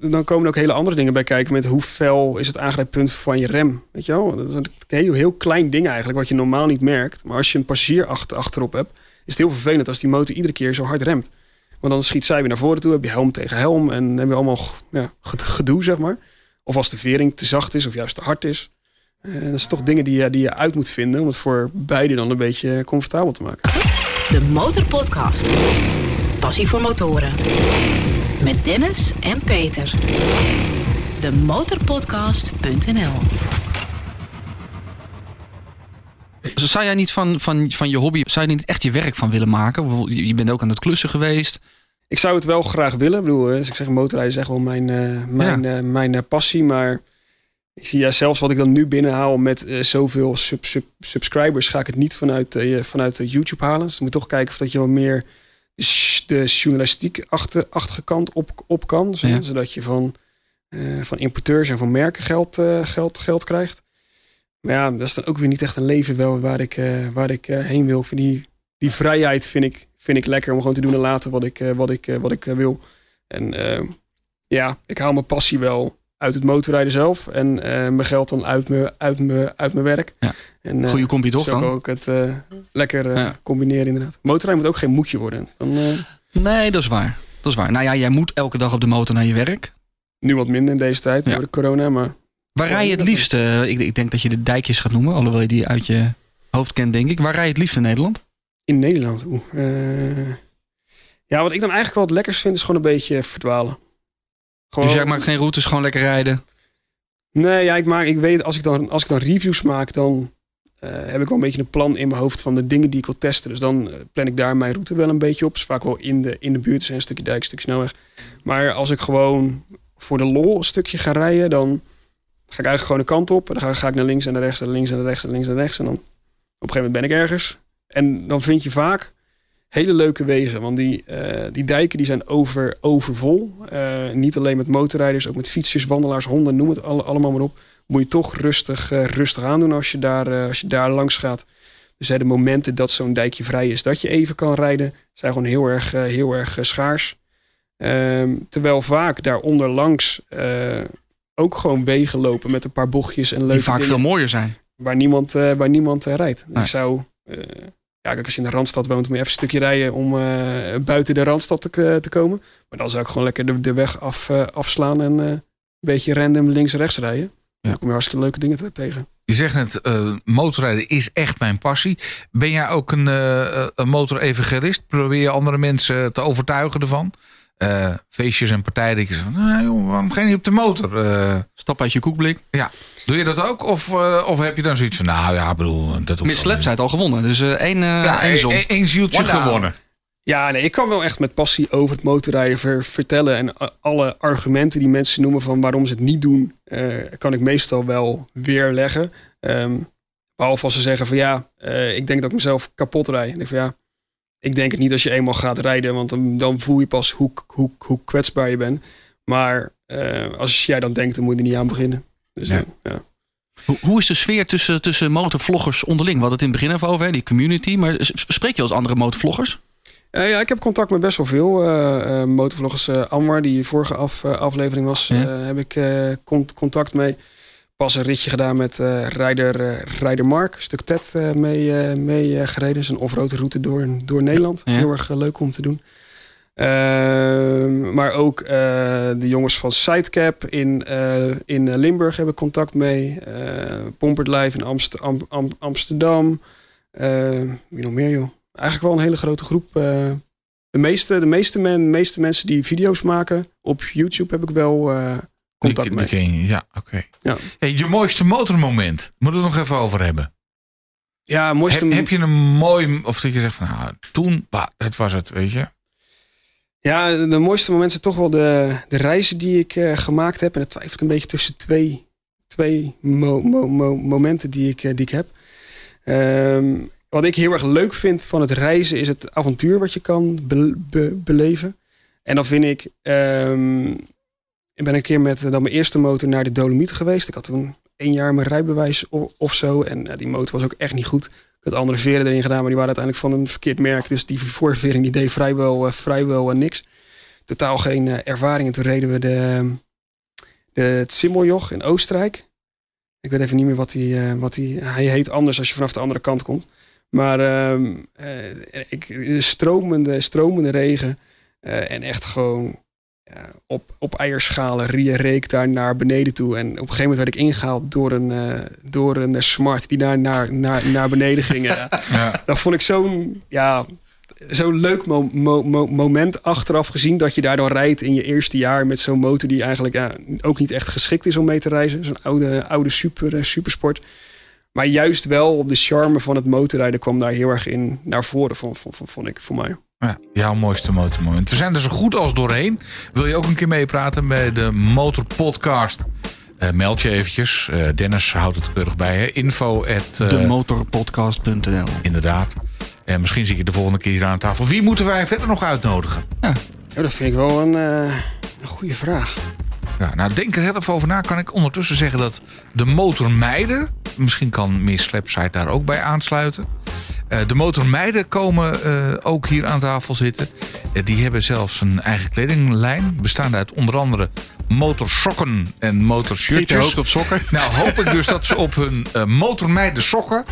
[SPEAKER 4] dan komen er ook hele andere dingen bij kijken. Met hoe fel is het aangrijppunt van je rem. Weet je wel? Dat is een heel, heel klein ding eigenlijk. Wat je normaal niet merkt. Maar als je een passagier achter, achterop hebt. Is het heel vervelend als die motor iedere keer zo hard remt. Want dan schiet zij weer naar voren toe. Heb je helm tegen helm. En heb je allemaal ja, gedoe, zeg maar. Of als de vering te zacht is of juist te hard is. En dat zijn toch dingen die je, die je uit moet vinden. Om het voor beide dan een beetje comfortabel te maken.
[SPEAKER 1] De Motorpodcast. Passie voor motoren. Met Dennis en Peter. De Motorpodcast.nl
[SPEAKER 3] Zou jij niet van, van, van je hobby, zou je niet echt je werk van willen maken? Je bent ook aan het klussen geweest.
[SPEAKER 4] Ik zou het wel graag willen. Ik bedoel, als ik zeg motorrijden is echt wel mijn, uh, mijn, ja. uh, mijn uh, passie. Maar ik zie ja, zelfs wat ik dan nu binnenhaal met zoveel sub, sub, subscribers, ga ik het niet vanuit, vanuit YouTube halen. Dus moet toch kijken of dat je wat meer de journalistiek achter, achtige kant op, op kan. Ja. Zodat je van, van importeurs en van merken geld, geld, geld krijgt. Maar ja, dat is dan ook weer niet echt een leven wel waar ik, uh, waar ik uh, heen wil. Voor die, die vrijheid vind ik, vind ik lekker om gewoon te doen en laten wat ik, uh, wat ik, wat ik wil. En ja, ik haal mijn passie wel uit het motorrijden zelf. En eh, mijn geld dan uit mijn, uit mijn, uit mijn werk.
[SPEAKER 3] Ja.
[SPEAKER 4] En, eh,
[SPEAKER 3] Goeie compie toch
[SPEAKER 4] zo kan
[SPEAKER 3] dan?
[SPEAKER 4] ook het eh, lekker eh,
[SPEAKER 3] Ja.
[SPEAKER 4] combineren inderdaad. Motorrijden moet ook geen moedje worden. Dan, eh,
[SPEAKER 3] Nee, dat is waar. Dat is waar. Nou ja, jij moet elke dag op de motor naar je werk.
[SPEAKER 4] nu wat minder in deze tijd
[SPEAKER 3] Ja.
[SPEAKER 4] door de corona. Maar
[SPEAKER 3] Waar rij je het liefst? ik, ik denk dat je de dijkjes gaat noemen, alhoewel je die uit je hoofd kent, denk ik. Waar rij je het liefst in Nederland?
[SPEAKER 4] in Nederland, oeh. eh, ja, wat ik dan eigenlijk wel het lekkerst vind is gewoon een beetje verdwalen. Gewoon,
[SPEAKER 3] Dus jij maakt geen routes, gewoon lekker rijden.
[SPEAKER 4] Nee, ja, ik, maak, ik weet, als ik dan, als ik dan reviews maak, dan eh, heb ik wel een beetje een plan in mijn hoofd van de dingen die ik wil testen. Dus dan eh, plan ik daar mijn route wel een beetje op. is vaak wel in de, in de buurt, dus een stukje dijk, een stukje snelweg. Maar als ik gewoon voor de lol een stukje ga rijden, dan ga ik eigenlijk gewoon de kant op. En dan ga, ga ik naar links en naar rechts, en naar links en naar rechts, en naar links en naar rechts. En dan op een gegeven moment ben ik ergens. En dan vind je vaak hele leuke wegen. Want die, eh, die dijken die zijn over, overvol. Eh, niet alleen met motorrijders, ook met fietsers, wandelaars, honden, noem het alle- allemaal maar op. Moet je toch rustig, eh, rustig aandoen als je, daar, als je daar langs gaat. Dus de momenten dat zo'n dijkje vrij is, dat je even kan rijden, zijn gewoon heel erg, heel erg schaars. Ehm, terwijl vaak daaronder langs ook gewoon wegen lopen met een paar bochtjes en leuke
[SPEAKER 3] Die vaak
[SPEAKER 4] dingen
[SPEAKER 3] veel mooier zijn.
[SPEAKER 4] waar niemand, waar niemand rijdt.
[SPEAKER 3] Nee.
[SPEAKER 4] Ik zou, ja, kijk, als je in de Randstad woont, moet je even een stukje rijden om eh, buiten de Randstad te, k- te komen. Maar dan zou ik gewoon lekker de, de weg af, eh, afslaan en eh, een beetje random links en rechts rijden. Dan kom je hartstikke leuke dingen te- tegen.
[SPEAKER 2] Je zegt net, eh, motorrijden is echt mijn passie. Ben jij ook een, eh een motorevangelist? Probeer je andere mensen te overtuigen ervan? Eh, feestjes en partijen, denk je van, nou, joh, waarom ga je niet op de motor? Eh,
[SPEAKER 3] Stap uit je koekblik.
[SPEAKER 2] doe je dat ook? Of, eh, of heb je dan zoiets van, nou ja, bedoel, dat hoeft
[SPEAKER 3] Miss heeft al gewonnen. Dus eh, één, eh
[SPEAKER 2] Ja,
[SPEAKER 3] één zon.
[SPEAKER 2] één één zieltje gewonnen.
[SPEAKER 4] Ja, nee, ik kan wel echt met passie over het motorrijden ver- vertellen. En alle argumenten die mensen noemen van waarom ze het niet doen, eh, kan ik meestal wel weerleggen. Ehm behalve als ze zeggen van ja, eh, ik denk dat ik mezelf kapot rijd. En ik van ja, ik denk het niet als je eenmaal gaat rijden, want dan, dan voel je pas hoe, hoe, hoe kwetsbaar je bent. Maar eh, als jij dan denkt, dan moet je er niet aan beginnen. Dus
[SPEAKER 2] Ja.
[SPEAKER 3] Hoe, hoe is de sfeer tussen, tussen motorvloggers onderling? We hadden het in het begin even over, hè, die community. Maar spreek je als andere motorvloggers?
[SPEAKER 4] Eh, ja, ik heb contact met best wel veel eh, motorvloggers. Anwar, die vorige af, aflevering was,
[SPEAKER 3] Ja.
[SPEAKER 4] heb ik con- contact mee. Pas een ritje gedaan met eh rijder, eh, rijder Mark. Een stuk TED eh, mee, mee gereden. Zijn offroad route door, door Nederland.
[SPEAKER 3] Ja.
[SPEAKER 4] Heel erg leuk om te doen. Ehm, maar ook de jongens van Sidecap in, in Limburg hebben contact mee. Pompert Live in Amst- Am- Am- Amsterdam. Eh, wie nog meer joh? Eigenlijk wel een hele grote groep. de meeste, de meeste, men, meeste mensen die video's maken op YouTube heb ik wel contact
[SPEAKER 2] Die-
[SPEAKER 4] mee.
[SPEAKER 2] die ken je, Ja, oké.
[SPEAKER 4] Ja.
[SPEAKER 2] Hey, je mooiste motormoment. Moeten we het nog even over hebben.
[SPEAKER 4] Ja, mooiste...
[SPEAKER 2] Heb, heb je een mooi, of dat je zegt van, nou, toen, bah, het was het, weet je.
[SPEAKER 4] Ja, de mooiste momenten zijn toch wel de, de reizen die ik eh, gemaakt heb. En dan twijfel ik een beetje tussen twee, twee mo- mo- mo- momenten die ik, eh, die ik heb. Ehm, wat ik heel erg leuk vind van het reizen is het avontuur wat je kan be- be- beleven. En dan vind ik, ehm, ik ben een keer met eh, dan mijn eerste motor naar de Dolomieten geweest. Ik had toen één jaar mijn rijbewijs of zo. En eh, die motor was ook echt niet goed. Ik had andere veren erin gedaan, maar die waren uiteindelijk van een verkeerd merk. Dus die voorvering die deed vrijwel, eh, vrijwel niks. Totaal geen ervaring. En toen reden we de, de, in Oostenrijk. Ik weet even niet meer wat eh, wat die, hij heet anders als je vanaf de andere kant komt. Maar ehm, eh, ik, stromende, stromende regen. en echt gewoon op, op eierschalen reek daar naar beneden toe. En op een gegeven moment werd ik ingehaald door een, eh, door een smart die daar naar, naar, naar beneden ging. Ja. Dat vond ik zo'n ja, zo'n leuk mo- mo- mo- moment achteraf gezien. Dat je daar dan rijdt in je eerste jaar met zo'n motor die eigenlijk ja, ook niet echt geschikt is om mee te reizen. Zo'n oude, oude super, eh, supersport. Maar juist wel op de charme van het motorrijden kwam daar heel erg in naar voren, vond, vond, vond ik voor mij.
[SPEAKER 2] Ja, jouw mooiste motormoment. We zijn er zo goed als doorheen. Wil je ook een keer meepraten bij de Motor Podcast? Eh, meld je eventjes. Eh, Dennis houdt het keurig bij. Hè? Info at, eh,
[SPEAKER 3] Demotorpodcast.nl
[SPEAKER 2] Inderdaad. En misschien zie ik je de volgende keer hier aan tafel. Wie moeten wij verder nog uitnodigen?
[SPEAKER 4] Ja, dat vind ik wel een, eh, een goede vraag.
[SPEAKER 2] Ja, nou, denk er heel even over na. Kan ik ondertussen zeggen dat de motormeiden... Misschien kan Miss Slapside daar ook bij aansluiten. Eh, de motormeiden komen eh, ook hier aan tafel zitten. Eh, Die hebben zelfs een eigen kledinglijn. Bestaande uit onder andere motorsokken en motorshirtjes.
[SPEAKER 3] hoopt op sokken.
[SPEAKER 2] Nou hoop ik dus dat ze op hun eh motormeiden sokken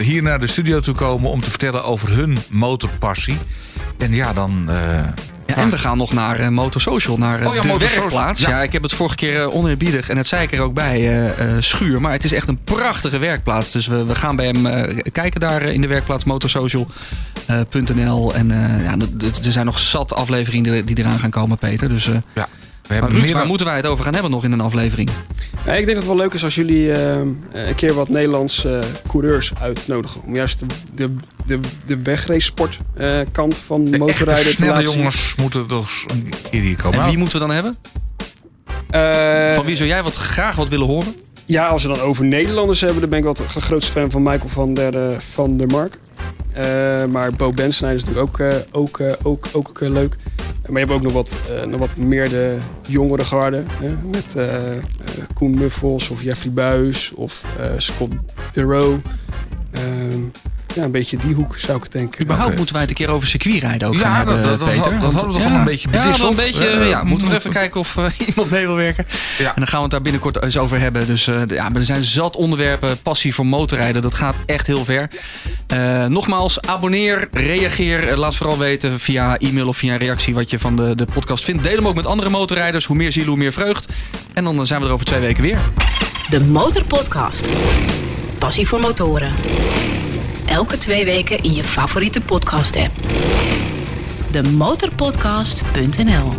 [SPEAKER 2] hier naar de studio toe komen om te vertellen over hun motorpassie. En ja, dan.
[SPEAKER 3] Ja, en we gaan nog naar eh, Motorsocial, naar eh,
[SPEAKER 2] Oh ja,
[SPEAKER 3] de werkplaats. Ja.
[SPEAKER 2] ja.
[SPEAKER 3] ik heb het vorige keer eh, oneerbiedig en dat zei ik er ook bij, schuur. Maar het is echt een prachtige werkplaats. Dus we, we gaan bij hem kijken daar in de werkplaats motorsocial.nl. en ja, er zijn nog zat afleveringen die, die eraan gaan komen, Peter. Dus,
[SPEAKER 2] ja, we hebben
[SPEAKER 3] Ruud,
[SPEAKER 2] meer
[SPEAKER 3] waar
[SPEAKER 2] dan-
[SPEAKER 3] moeten wij het over gaan hebben nog in een aflevering?
[SPEAKER 4] Ja, ik denk dat het wel leuk is als jullie eh, een keer wat Nederlandse coureurs uitnodigen. Om juist de, de, de, de wegrace-sport eh, kant van
[SPEAKER 2] de
[SPEAKER 4] motorrijden
[SPEAKER 2] echte
[SPEAKER 4] te
[SPEAKER 2] snelle
[SPEAKER 4] laten zien.
[SPEAKER 2] jongens moeten dus een keer hier komen.
[SPEAKER 3] En wie moeten we dan hebben?
[SPEAKER 4] Eh,
[SPEAKER 3] Van wie zou jij wat graag wat willen horen?
[SPEAKER 4] Ja, als we dan over Nederlanders hebben, dan ben ik wel de grootste fan van Michael van der, eh, van der Mark. Eh, maar Bo Bensnijder is natuurlijk ook, eh, ook, eh, ook, ook eh, leuk. Maar je hebt ook nog wat, nog wat meer de jongere garde. Hè? Met Koen Muffels of Jeffrey Buis of Scott DeRoe. Ja, een beetje die hoek zou ik denken.
[SPEAKER 3] Überhaupt
[SPEAKER 2] Oké.
[SPEAKER 3] moeten wij het een keer over circuitrijden ook
[SPEAKER 2] Ja,
[SPEAKER 3] gaan
[SPEAKER 2] dat-
[SPEAKER 3] hebben,
[SPEAKER 2] dat- dat-
[SPEAKER 3] Peter.
[SPEAKER 2] dat
[SPEAKER 3] Want-
[SPEAKER 2] hadden we toch al een beetje
[SPEAKER 3] Ja, wel een
[SPEAKER 2] bedisseld.
[SPEAKER 3] beetje,
[SPEAKER 2] Eh,
[SPEAKER 3] ja, moeten we even kijken of eh, iemand mee wil werken.
[SPEAKER 2] Ja.
[SPEAKER 3] En dan gaan we het daar binnenkort eens over hebben. Dus eh, ja, maar er zijn zat onderwerpen. Passie voor motorrijden, dat gaat echt heel ver. Eh, nogmaals, abonneer, reageer. Eh, laat vooral weten via e-mail of via een reactie wat je van de, de podcast vindt. Deel hem ook met andere motorrijders. Hoe meer zielen, hoe meer vreugd. En dan eh, zijn we er over twee weken weer.
[SPEAKER 1] De Motorpodcast. Passie voor motoren. Elke twee weken in je favoriete podcast app. De motorpodcast.nl